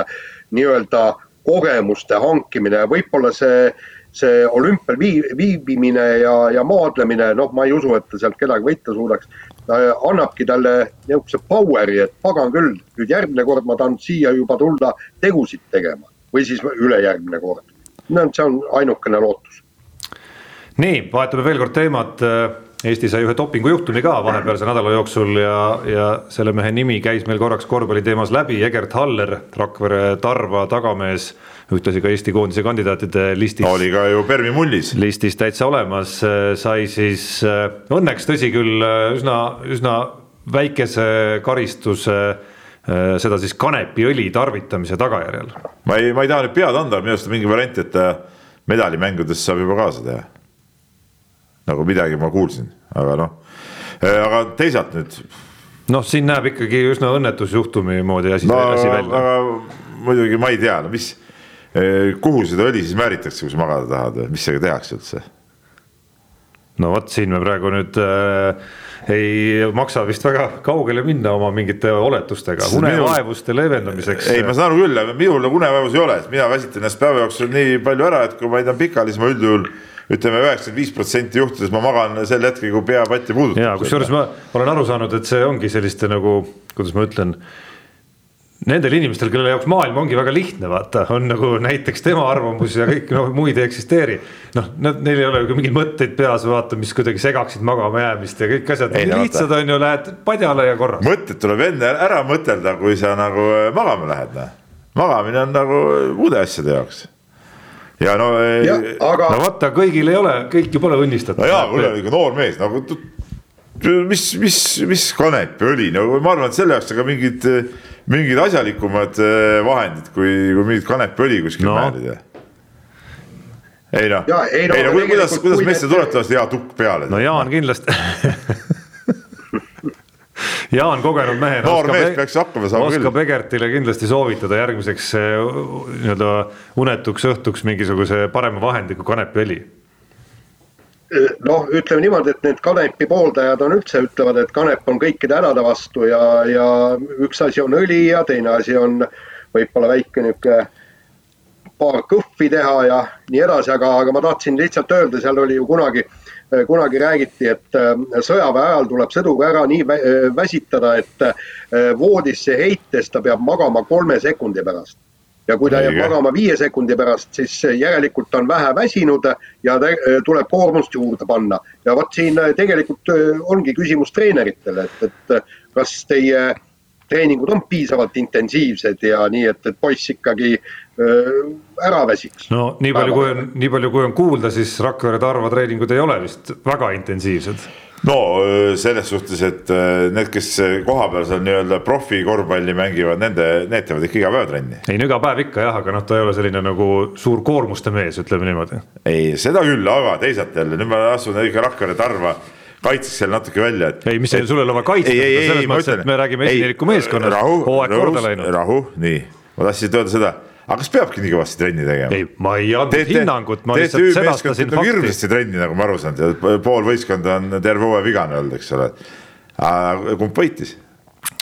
nii-öelda kogemuste hankimine. Ja võib-olla see, see olümpial viibimine ja, ja maadlemine, noh, ma ei usu, et ta sealt kedagi võita suudaks, annabki talle niisuguse power'i, et pagan küll, nüüd järgmine kord ma tahan siia juba tulla tegusid tegema või siis ülejärgmine kord. no see on ainukene lootus nii, vahetame veel kord teemat. Eesti sai ühe dopingujuhtumi ka vahepealse nädala jooksul ja, ja selle mehe nimi käis meil korraks korvpalli teemas läbi, Egert Haller, Rakvere Tarva tagamees ühtlasi ka Eesti koondise kandidaatide listis. oli ka ju Permi mullis. listis täitsa olemas, sai siis õnneks tõsi küll üsna, üsna väikese karistuse seda siis kanepiõli tarvitamise tagajärjel. ma ei, ma ei taha nüüd pead anda, minu arust on mingi variant, et medalimängudes saab juba kaasa teha nagu midagi ma kuulsin, aga noh, äh, aga teisalt nüüd. noh, siin näeb ikkagi üsna õnnetusjuhtumi moodi asi, no, asi välja. aga muidugi ma ei tea, no mis, äh, kuhu seda õli siis määritakse, kui sa magada tahad või mis sellega tehakse üldse? no vot, siin me praegu nüüd äh, ei maksa vist väga kaugele minna oma mingite oletustega, unevaevuste leevendamiseks. ei, ma saan aru küll, minul unevaevusi ei ole, mina väsitan ennast päeva jooksul nii palju ära, et kui ma ei tea pikali, siis ma üldjuhul ütleme, üheksakümmend viis protsenti juhtudes ma magan sel hetkel, kui pea patti puudutab. ja kusjuures ma olen aru saanud, et see ongi selliste nagu, kuidas ma ütlen nendel inimestel, kelle jaoks maailm ongi väga lihtne, vaata, on nagu näiteks tema arvamus ja kõik noh, muid ei eksisteeri. noh, nad, neil ei ole ju mingeid mõtteid peas, vaata, mis kuidagi segaksid magama jäämist ja kõik asjad, nii lihtsad on ju, lähed padjale ja korras. mõtted tuleb enne ära mõtelda, kui sa nagu magama lähed, noh. magamine on nagu muude asjade jaoks ja no, aga... no vaata, kõigil ei ole, kõik ju pole õnnistatud. no jaa, kuule ikka noor mees nagu mis, mis, mis kanepiõli, no ma arvan, et selle jaoks on ka mingid, mingid asjalikumad eh, vahendid, kui, kui mingit kanepiõli kuskil no. määrida ei noh, ei no, ei no kuidas, kuidas meeste tavaliselt hea tukk peale? no Jaan kindlasti *laughs* Jaan kogenud mehena. noor mees peaks hakkama saama küll. oskab Egertile kindlasti soovitada järgmiseks eh, nii-öelda unetuks õhtuks mingisuguse parema vahendi kui kanepiõli noh, ütleme niimoodi, et need kanepi pooldajad on üldse, ütlevad, et kanep on kõikide hädade vastu ja, ja üks asi on õli ja teine asi on võib-olla väike niisugune paar kõhvi teha ja nii edasi, aga, aga ma tahtsin lihtsalt öelda, seal oli ju kunagi Äh, kunagi räägiti, et äh, sõjaväe ajal tuleb sõdur ära nii äh, väsitada, et voodisse heites ta peab magama kolme sekundi pärast. ja kui ta jääb magama viie sekundi pärast, siis järelikult ta on vähe väsinud ja tuleb koormust juurde panna. ja vot siin tegelikult ongi küsimus treeneritele, et, et kas teie treeningud on piisavalt intensiivsed ja nii, et, et poiss ikkagi ära väsiks. no nii palju, kui on, nii palju, kui on kuulda, siis Rakvere Tarva treeningud ei ole vist väga intensiivsed no selles suhtes, et need, kes kohapeal seal nii-öelda profikorvpalli mängivad, nende, need teevad ikka iga päev trenni. ei no iga päev ikka jah, aga noh, ta ei ole selline nagu suur koormuste mees, ütleme niimoodi. ei, seda küll, aga teisalt jälle nüüd ma asun ikka Rakvere Tarva kaitseks selle natuke välja, et. ei, mis et, sul ei ole vaja kaitsta, selles mõttes, et me räägime esineliku meeskonnast, hooaeg korda läinud. rahu, nii, ma tahtsin öelda seda aga kas peabki nii kõvasti trenni tegema? ei, ma ei andnud hinnangut, ma lihtsalt sedastasin fakti. hirmsasti trenni, nagu ma aru saan, pool võistkonda on terve hooaja vigane olnud, eks ole. kumb võitis?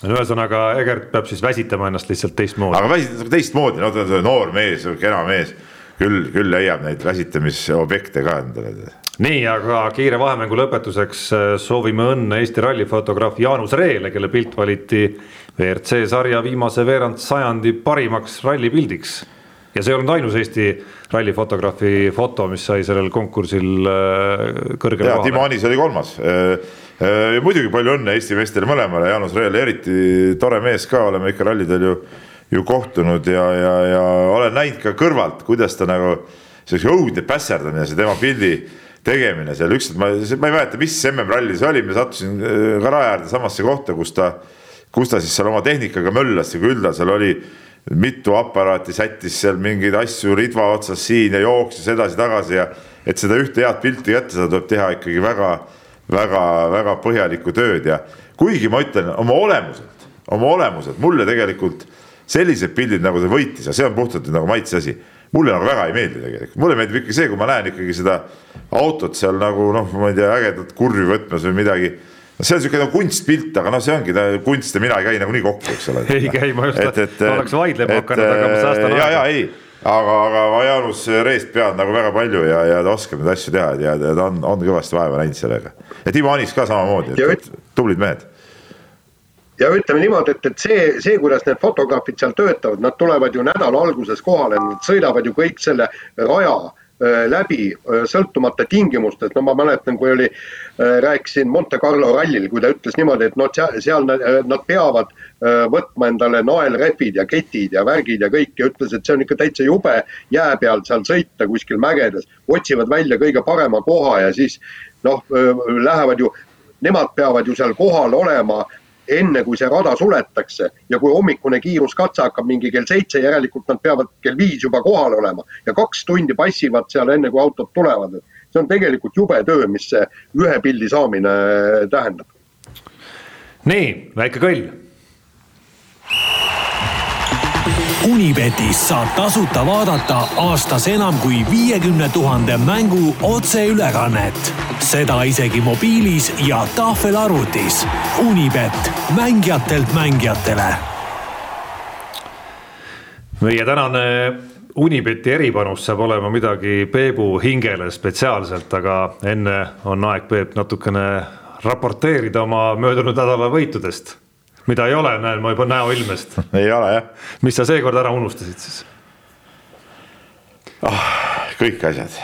no ühesõnaga, Egert peab siis väsitama ennast lihtsalt teistmoodi. aga väsitada teistmoodi, no ta on noor mees, kena mees, küll, küll leiab neid väsitamisobjekte ka endale nii, aga kiire vahemängu lõpetuseks äh, soovime õnne Eesti rallifotograaf Jaanus Reele, kelle pilt valiti WRC sarja viimase veerand sajandi parimaks rallipildiks. ja see ei olnud ainus Eesti rallifotograafi foto, mis sai sellel konkursil kõrgele kohale. Timo Anis oli kolmas. muidugi palju õnne Eesti meestele mõlemale, Jaanus Reel eriti tore mees ka, oleme ikka rallidel ju, ju kohtunud ja, ja, ja olen näinud ka kõrvalt, kuidas ta nagu see õudne pässerdamine, see tema pildi tegemine seal, ükskord ma, ma ei mäleta, mis MM-ralli see oli, ma sattusin ka raja äärde samasse kohta, kus ta, kus ta siis seal oma tehnikaga möllas ja küll ta seal oli mitu aparaati sättis seal mingeid asju ridva otsas siin ja jooksis edasi-tagasi ja et seda ühte head pilti kätte saada, tuleb teha ikkagi väga-väga-väga põhjalikku tööd ja kuigi ma ütlen oma olemuselt, oma olemuselt mulle tegelikult sellised pildid nagu see võitis ja see on puhtalt nagu maitse asi mulle nagu väga ei meeldi tegelikult, mulle meeldib ikka see, kui ma näen ikkagi seda autot seal nagu noh, ma ei tea, ägedat kurvi võtmas või midagi no see on niisugune nagu kunstpilt, aga noh, see ongi kunst ja mina ei käi nagunii kokku, eks ole. ei käi, ma just et, et, oleks vaidlema hakanud, aga ma säästan aega. ja, ja ei, aga, aga Jaanus Reest pead nagu väga palju ja, ja ta oskab neid asju teha ja, ja ta on, on kõvasti vaeva näinud sellega. ja Timo Anis ka samamoodi, tublid mehed ja ütleme niimoodi, et, et see, see, kuidas need fotograafid seal töötavad, nad tulevad ju nädala alguses kohale, nad sõidavad ju kõik selle raja läbi äh, sõltumata tingimustest, no ma mäletan, kui oli, äh, rääkisin Monte Carlo rallil, kui ta ütles niimoodi, et noh, seal, nad peavad võtma endale naelrehvid ja ketid ja värgid ja kõik ja ütles, et see on ikka täitsa jube jää peal seal sõita kuskil mägedes, otsivad välja kõige parema koha ja siis noh, lähevad ju, nemad peavad ju seal kohal olema enne kui see rada suletakse ja kui hommikune kiiruskatse hakkab mingi kell seitse, järelikult nad peavad kell viis juba kohal olema ja kaks tundi passivad seal enne, kui autod tulevad. see on tegelikult jube töö, mis see ühe pildi saamine tähendab. nii, väike kõll Unibetis saab tasuta vaadata aastas enam kui viiekümne tuhande mängu otseülekannet. seda isegi mobiilis ja tahvelarvutis. Unibet, mängijatelt mängijatele. meie tänane Unibeti eripanus saab olema midagi Peebu hingele spetsiaalselt, aga enne on aeg, Peep, natukene raporteerida oma möödunud nädala võitudest mida ei ole, näen ma juba näoilmest *laughs* ei ole jah. mis sa seekord ära unustasid siis oh,? kõik asjad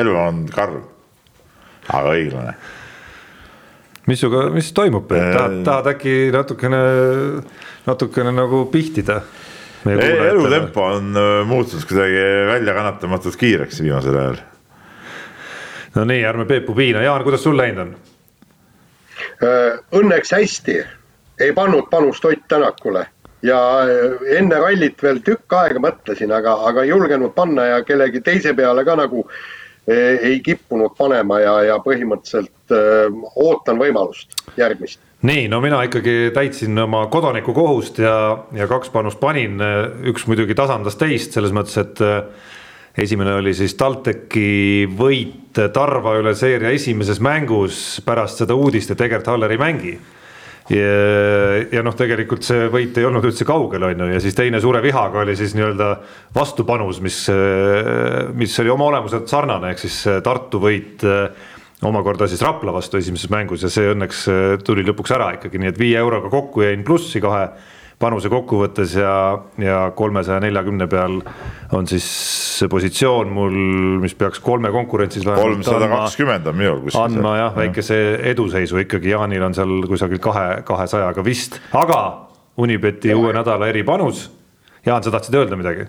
elu on karm, aga õiglane. mis sinuga, mis toimub, tahad, tahad äkki natukene, natukene nagu pihtida? elutempo on äh, muutunud kuidagi väljakannatamatult kiireks viimasel ajal. no nii, ärme Peepu piina, Jaan, kuidas sul läinud on? Äh, õnneks hästi, ei pannud panust Ott Tänakule. Ja äh, enne rallit veel tükk aega mõtlesin, aga, aga ei julgenud panna ja kellegi teise peale ka nagu äh, ei kippunud panema ja, ja põhimõtteliselt öö, ootan võimalust järgmist. nii, no mina ikkagi täitsin oma kodanikukohust ja, ja kaks panust panin, üks muidugi tasandas teist selles mõttes, et esimene oli siis TalTechi võit Tarva üle seeria esimeses mängus pärast seda uudist, et Egert Haller ei mängi. ja, ja noh, tegelikult see võit ei olnud üldse kaugel, on ju, ja siis teine suure vihaga oli siis nii-öelda vastupanus, mis, mis oli oma olemuselt sarnane, ehk siis Tartu võit omakorda siis Rapla vastu esimeses mängus ja see õnneks tuli lõpuks ära ikkagi, nii et viie euroga kokku jäin plussi kahe panuse kokkuvõttes ja, ja kolmesaja neljakümne peal on siis see positsioon mul, mis peaks kolme konkurentsis. kolmsada kakskümmend on minul kuskil. andma jah, väikese eduseisu ikkagi, Jaanil on seal kusagil kahe, kahesajaga vist, aga Unibeti uue nädala eripanus. Jaan, sa tahtsid öelda midagi?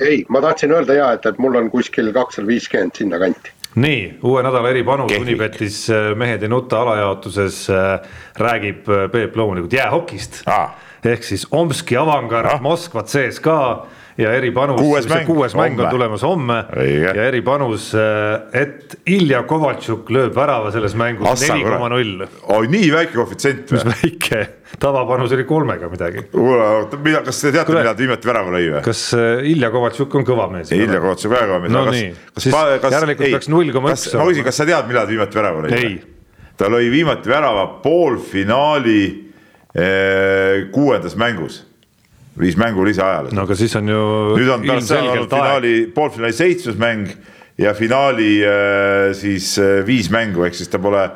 ei, ma tahtsin öelda ja, et, et mul on kuskil kakssada viiskümmend sinnakanti nii, uue nädala eripanus Unibetis äh, mehed ei nuta alajaotuses äh, räägib äh, Peep loomulikult jäähokist ah ehk siis Omski avangard ah., Moskva CSKA ja eripanus, kuues mäng, kuues mäng on tulemas homme Õige. ja eripanus, äh, et Ilja Kovaltšuk lööb värava selles mängus neli koma null. oi, nii väike koefitsient või? mis väike, tavapanus oli kolmega midagi. mida, kas te teate, millal ta viimati värava lõi või? kas äh, Ilja Kovaltšuk on kõva mees? Ilja Kovaltšuk väga kõva mees. no kas, nii, siis kas, järelikult ei, peaks null koma üks. ma küsin, kas sa tead, millal ta viimati värava lõi? ta lõi viimati värava poolfinaali kuuendas mängus, viis mängu lisaajale. no aga siis on ju. nüüd on tal seal finaali, poolfinaali seitsmes mäng ja finaali siis viis mängu, ehk siis ta pole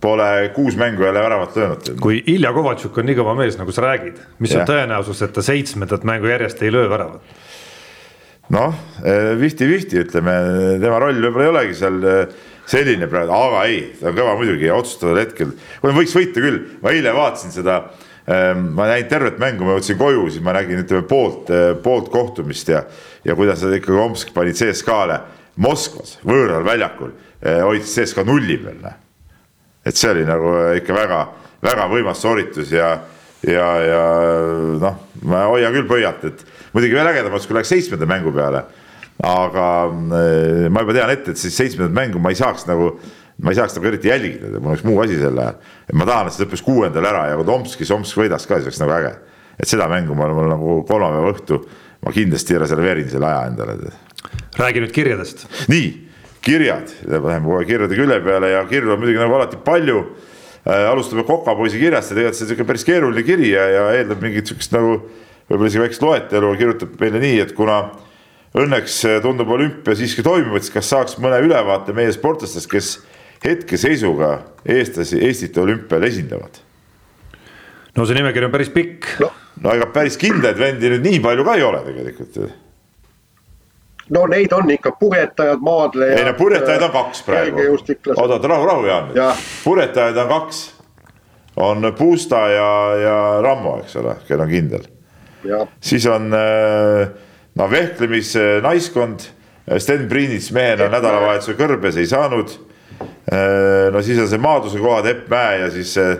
pole kuus mängu jälle väravat löönud. kui Ilja Kovatšuk on nii kõva mees, nagu sa räägid, mis ja. on tõenäosus, et ta seitsmendat mängu järjest ei löö väravat? noh, vihti-vihti ütleme, tema roll võib-olla ei olegi seal selline praegu, aga ei, ta on kõva muidugi ja otsustaval hetkel, võiks võita küll, ma eile vaatasin seda Ehm, ma näinud tervet mängu, ma jõudsin koju, siis ma nägin, ütleme poolt, eh, poolt kohtumist ja, ja kuidas nad ikkagi Omsk panid CSKA-le Moskvas võõral väljakul, eh, hoidis CSKA nulli peal. Noh. et see oli nagu ikka väga-väga võimas sooritus ja, ja, ja noh, ma hoian küll pöialt, et muidugi veel ägedam oleks, kui läheks seitsmenda mängu peale. aga ma juba tean ette, et siis seitsmendat mängu ma ei saaks nagu ma ei saaks nagu eriti jälgida, mul oleks muu asi sel ajal. et ma tahan, et see lõppes kuuendal ära ja kui Tomskis Omsk võidaks ka, siis oleks nagu äge. et seda mängu ma, mul nagu kolmapäeva õhtu, ma kindlasti reserveerin selle aja endale. räägi nüüd kirjadest. nii, kirjad, läheme kohe kirjade külje peale ja kirju on muidugi nagu alati palju äh,. alustame Kokapoisi kirjast ja tegelikult see on sihuke päris keeruline kiri ja, ja eeldab mingit sihukest nagu võib-olla isegi väikest loetelu, kirjutab meile nii, et kuna õnneks tundub olümpia siiski toimuvat, siis kas saaks mõne ülevaate meie sportlastest, kes hetkeseisuga eestlasi, Eestit olümpial esindavad? no see nimekiri on päris pikk no.. no ega päris kindlaid vendi nüüd nii palju ka ei ole tegelikult no neid on ikka purjetajad, maadlejad. ei no purjetajaid on kaks praegu. oota, oota rahu, rahu Jaan ja.. purjetajaid on kaks. on Puusta ja, ja Rammo, eks ole, kel on kindel. siis on äh, no vehklemisnaiskond. Sten Priinits mehena nädalavahetuse kõrbes ei saanud no siis on see Maadluse kohad, Epp Mäe ja siis see,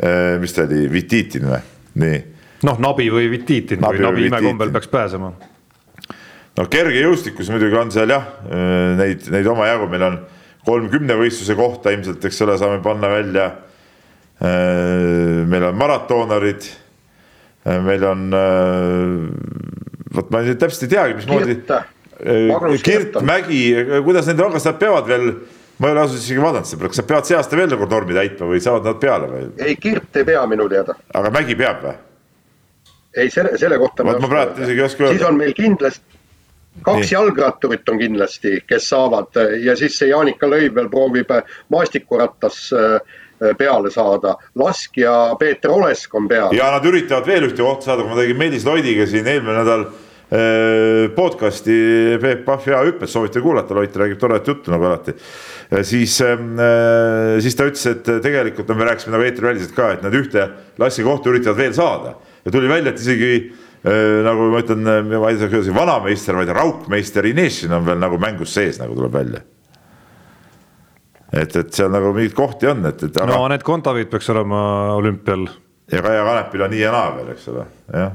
äh, mis ta oli, Vititin või, nii. noh, Nabi või Vititin Nabi või Nabi imekombel peaks pääsema. no kergejõustikus muidugi on seal jah, äh, neid, neid omajagu, meil on kolm kümnevõistluse kohta ilmselt, eks ole, saame panna välja. meil on maratoonarid. meil on, vot ma nüüd täpselt ei teagi, mismoodi. Kirt, Mägi, kuidas nende on, kas nad peavad veel ma ei ole ausalt isegi vaadanud seda, kas nad peavad see aasta veel nagu normi täitma või saavad nad peale või? ei, Kirt ei pea minu teada. aga Mägi peab või? ei, selle, selle kohta. vot ma praegu isegi ei oska öelda. siis on meil kindlasti, kaks Nii. jalgratturit on kindlasti, kes saavad ja siis see Jaanika Lõiv veel proovib maastikurattas äh, peale saada. laskja Peeter Olesk on peal. ja nad üritavad veel ühte kohta saada, kui ma tegin Meelis Loidiga siin eelmine nädal podcast'i Peep Pahv hea hüppes, soovite kuulata, Loit räägib toredat juttu nagu alati siis, ähm, äh, siis ta ütles, et tegelikult no me rääkisime nagu eetriväliselt ka, et nad ühte Lassi kohta üritavad veel saada ja tuli välja, et isegi äh, nagu ma ütlen, ma ei tea, kuidas vanameister, vaid raukmeister Inešin on veel nagu mängus sees, nagu tuleb välja et, et seal nagu mingeid kohti on, et, et aga.... no Anett Kontaveit peaks olema olümpial. ja Kaia Kanepil on nii ja naa veel, eks ole, jah.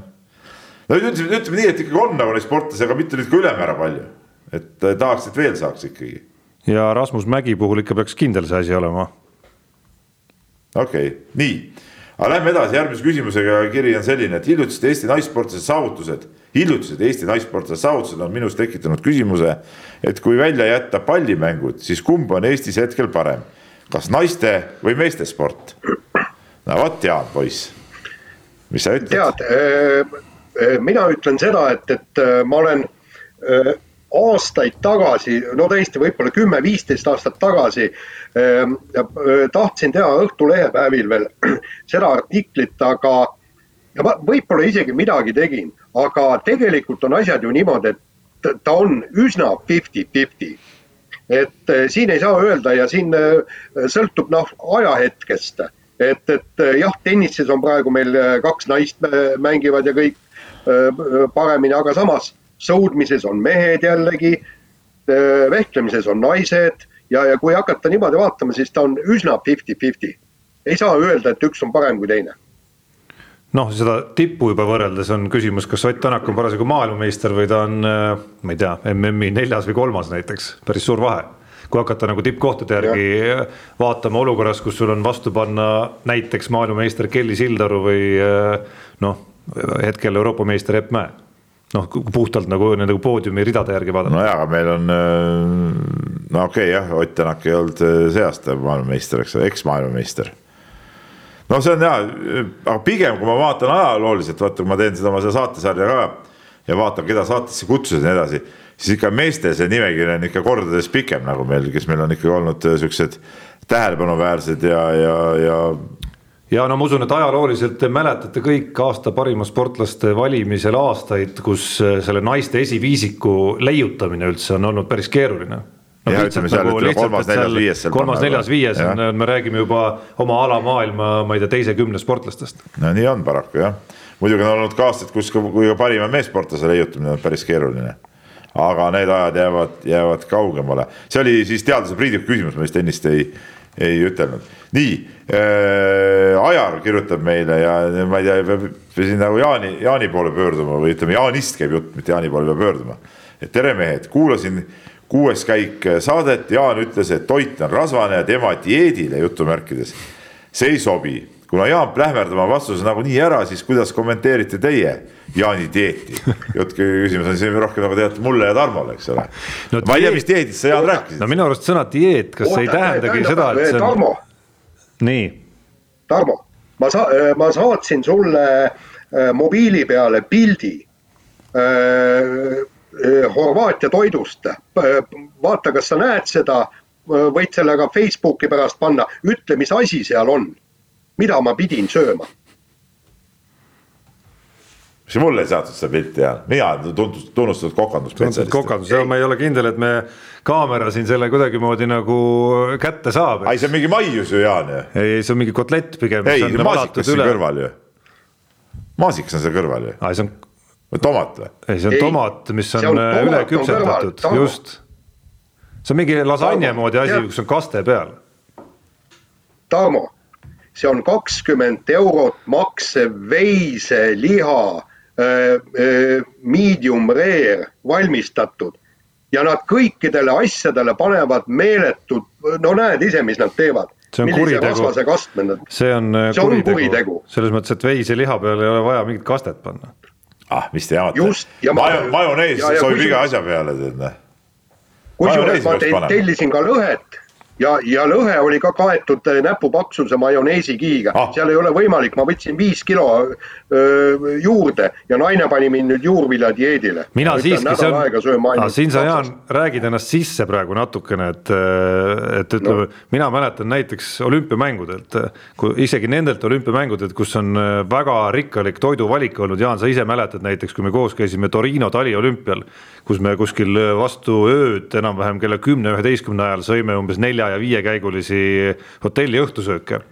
No ütleme, ütleme nii, et ikkagi on nagu neid sportlasi, aga mitte nüüd ka ülemäära palju. et tahaks, et veel saaks ikkagi ja Rasmus Mägi puhul ikka peaks kindel see asi olema. okei okay., nii, aga lähme edasi järgmise küsimusega, kiri on selline, et hiljutised Eesti naissportlased saavutused, hiljutised Eesti naissportlased saavutused on minus tekitanud küsimuse, et kui välja jätta pallimängud, siis kumb on Eestis hetkel parem, kas naiste või meeste sport? no vot, Jaan, poiss, mis sa ütled? tead, äh, äh, mina ütlen seda, et, et äh, ma olen aastaid tagasi, no tõesti võib-olla kümme-viisteist aastat tagasi äh, tahtsin teha Õhtulehe päevil veel *clears throat* seda artiklit, aga ja ma võib-olla isegi midagi tegin, aga tegelikult on asjad ju niimoodi, et ta on üsna fifty-fifty. et äh, siin ei saa öelda ja siin äh, sõltub noh ajahetkest, et, et jah, tennises on praegu meil kaks naist mängivad ja kõik paremini, aga samas sõudmises on mehed jällegi, vehklemises on naised ja, ja kui hakata niimoodi vaatama, siis ta on üsna fifty-fifty. ei saa öelda, et üks on parem kui teine noh, seda tippu juba võrreldes on küsimus, kas Ott Tänak on parasjagu maailmameister või ta on, ma ei tea, MM-i neljas või kolmas näiteks, päris suur vahe. kui hakata nagu tippkohtade järgi ja. vaatama olukorras, kus sul on vastu panna näiteks maailmameister Kelly Sildaru või noh, hetkel Euroopa meister Epp Mäe noh, puhtalt nagu nende poodiumi ridade järgi vaadata. no jaa, aga meil on, äh, no okei okay, jah, Ott Tänak ei olnud äh, see aasta maailmameister, eks ole, eks-maailmameister. no see on hea, aga pigem, kui ma vaatan ajalooliselt, vaata, kui ma teen seda oma seda saatesarja ka ja vaatan, keda saatesse kutsusid ja nii edasi, siis ikka meeste see nimekiri on ikka kordades pikem nagu meil, kes meil on ikkagi olnud äh, siuksed tähelepanuväärsed ja, ja, ja ja no ma usun, et ajalooliselt te mäletate kõik aasta parima sportlaste valimisel aastaid, kus selle naiste esiviisiku leiutamine üldse on olnud päris keeruline no ja ütleme seal nagu ütleme kolmas, neljas, viies. kolmas, neljas, viies on, me räägime juba oma alamaailma, ma ei tea, teise kümne sportlastest. no nii on paraku jah, muidugi on olnud ka aastaid, kus ka, kui ka parima meessportlase leiutamine on päris keeruline. aga need ajad jäävad, jäävad kaugemale, see oli siis teadlase Priidiku küsimus, ma vist ennist ei, ei ütelnud. nii äh,, Ajar kirjutab meile ja ma ei tea, peab siin nagu Jaani, Jaani poole pöörduma või ütleme, Jaanist käib jutt, mitte Jaani poole peab pöörduma. et tere mehed, kuulasin kuues käik saadet, Jaan ütles, et toit on rasvane ja tema dieedile jutumärkides see ei sobi. Kuna Jaan plähmerdab oma vastuse nagunii ära, siis kuidas kommenteerite teie Jaani dieeti? jutt küsimus on siin rohkem nagu teate mulle ja Tarmole, eks ole no,. ma ei tea, mis dieedist sa Jaan rääkisid. no minu arust sõna dieet, kas Oota, ei tähendagi seda, et see on. Tarmo. nii. Tarmo, ma sa-, ma saatsin sulle äh, mobiili peale pildi äh, Horvaatia toidust. vaata, kas sa näed seda, võid selle ka Facebooki pärast panna, ütle, mis asi seal on, mida ma pidin sööma mis mulle ei saadetud seda pilti ja mina tuntud, tunnustatud kokandusspetsialist. kokandus, ma ei ole kindel, et me kaamera siin selle kuidagimoodi nagu kätte saab. ei, see on mingi maius ju Jaan ju. ei, see on mingi kotlett pigem. ei, maasikas siin kõrval ju. maasikas on seal kõrval ju. aa, see on või tomat või? ei, see on ei, tomat, mis on, on äh, üle küpsetatud, just. see on mingi lasanje moodi asi, kus on kaste peal. Tarmo, see on kakskümmend eurot maksev veiseliha äh, äh, medium rare valmistatud. Ja nad kõikidele asjadele panevad meeletud, no näed ise, mis nad teevad. See on kuritegu, see on, äh, see on kuritegu, selles mõttes, et veiseliha peale ei ole vaja mingit kastet panna. Ah, mis te jamate. Majo, majonees sobib iga asja peale, tead näe. kusjuures ma tellisin ka lõhet ja, ja lõhe oli ka kaetud äh, näpupaksuse majoneesikihiga ah., seal ei ole võimalik, ma võtsin viis kilo öö, juurde ja naine pani mind nüüd juurviljadieedile. mina siiski, see on, ah, siin sa Jaan räägid ennast sisse praegu natukene, et, äh, et ütleme no., mina mäletan näiteks olümpiamängudelt, kui isegi nendelt olümpiamängudelt, kus on äh, väga rikkalik toiduvalik olnud, Jaan, sa ise mäletad näiteks, kui me koos käisime Torino taliolümpial, kus me kuskil vastu ööd enam-vähem kella kümne, üheteistkümne ajal sõime umbes nelja ja viiekäigulisi hotelli õhtusööke.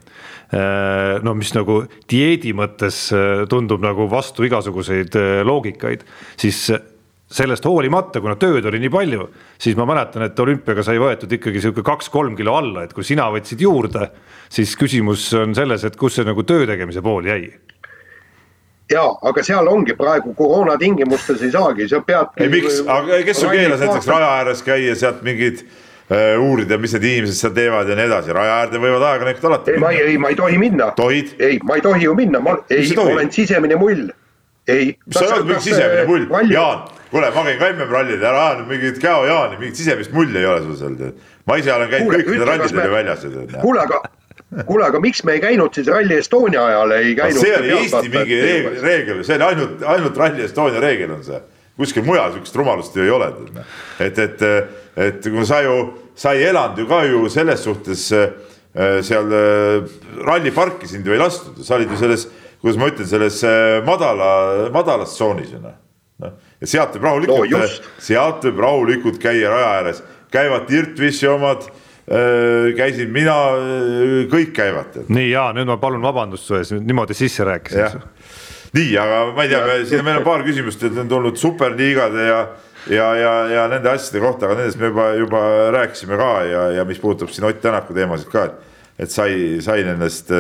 Äh, no mis nagu dieedi mõttes äh, tundub nagu vastu igasuguseid äh, loogikaid, siis sellest hoolimata, kuna tööd oli nii palju, siis ma mäletan, et olümpiaga sai võetud ikkagi sihuke kaks-kolm kilo alla, et kui sina võtsid juurde, siis küsimus on selles, et kus see nagu töö tegemise pool jäi ja, aga seal ongi praegu koroona tingimustes ei saagi, sa pead. ei, miks, aga kes su keelas näiteks raja ääres käia, sealt mingid Äh, uurida, mis need inimesed seal teevad ja nii edasi, raja äärde võivad ajakirjanikud alati. ei, ma ei, ei, ma ei tohi minna. ei, ma ei tohi ju minna, ma ei, olen sisemine mull. ei. mis sa oled mingi sisemine mull, Jaan, kuule, ma käin ka MM-rallidel, ära aja nüüd mingit Käo Jaani, mingit sisemist mulli ei ole sul seal ma ise olen käinud kõikidel rallidel ju väljas. kuule, aga kuule, aga miks me ei käinud siis Rally Estonia ajal ei käinud? see oli Eesti mingi reegel, reegel, see oli ainult, ainult Rally Estonia reegel on see. kuskil mujal sihukest rumalust ju ei ole. et, et, et kui sa ju sa ei elanud ju ka ju selles suhtes äh, seal äh, ralliparki sind ju ei lastud, sa olid ju selles, kuidas ma ütlen, selles äh, madala, madalas tsoonis ju noh. noh, ja sealt võib rahulikult no,, sealt võib rahulikult käia raja ääres, käivad Dirtwissi omad käisin mina, kõik käivad. nii ja nüüd ma palun vabandust su ees, niimoodi sisse rääkisin. nii, aga ma ei tea, siin meil on paar küsimust, et on tulnud superliigade ja ja, ja, ja nende asjade kohta, aga nendest me juba, juba rääkisime ka ja, ja mis puudutab siin Ott Tänaku teemasid ka, et, et sai, sai nendest,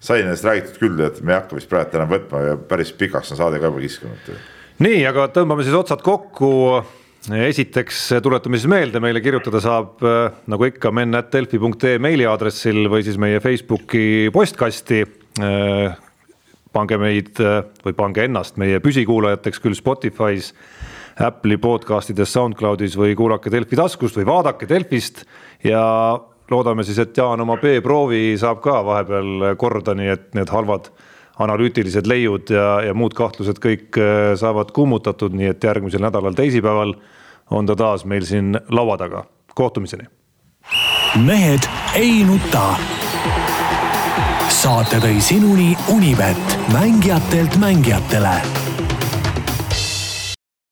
sai nendest räägitud küll, et me ei hakka vist praegu enam võtma ja päris pikaks on saade ka juba kiskunud. nii, aga tõmbame siis otsad kokku esiteks tuletame siis meelde, meile kirjutada saab nagu ikka men.delfi.ee meiliaadressil või siis meie Facebooki postkasti. pange meid või pange ennast meie püsikuulajateks küll Spotify's Apple'i podcast ides, SoundCloudis või kuulake Delfi taskust või vaadake Delfist ja loodame siis, et Jaan oma B-proovi saab ka vahepeal korda, nii et need halvad analüütilised leiud ja, ja muud kahtlused kõik äh, saavad kummutatud, nii et järgmisel nädalal teisipäeval on ta taas meil siin laua taga. kohtumiseni mehed ei nuta. saate tõi sinuni Unibet, mängijatelt mängijatele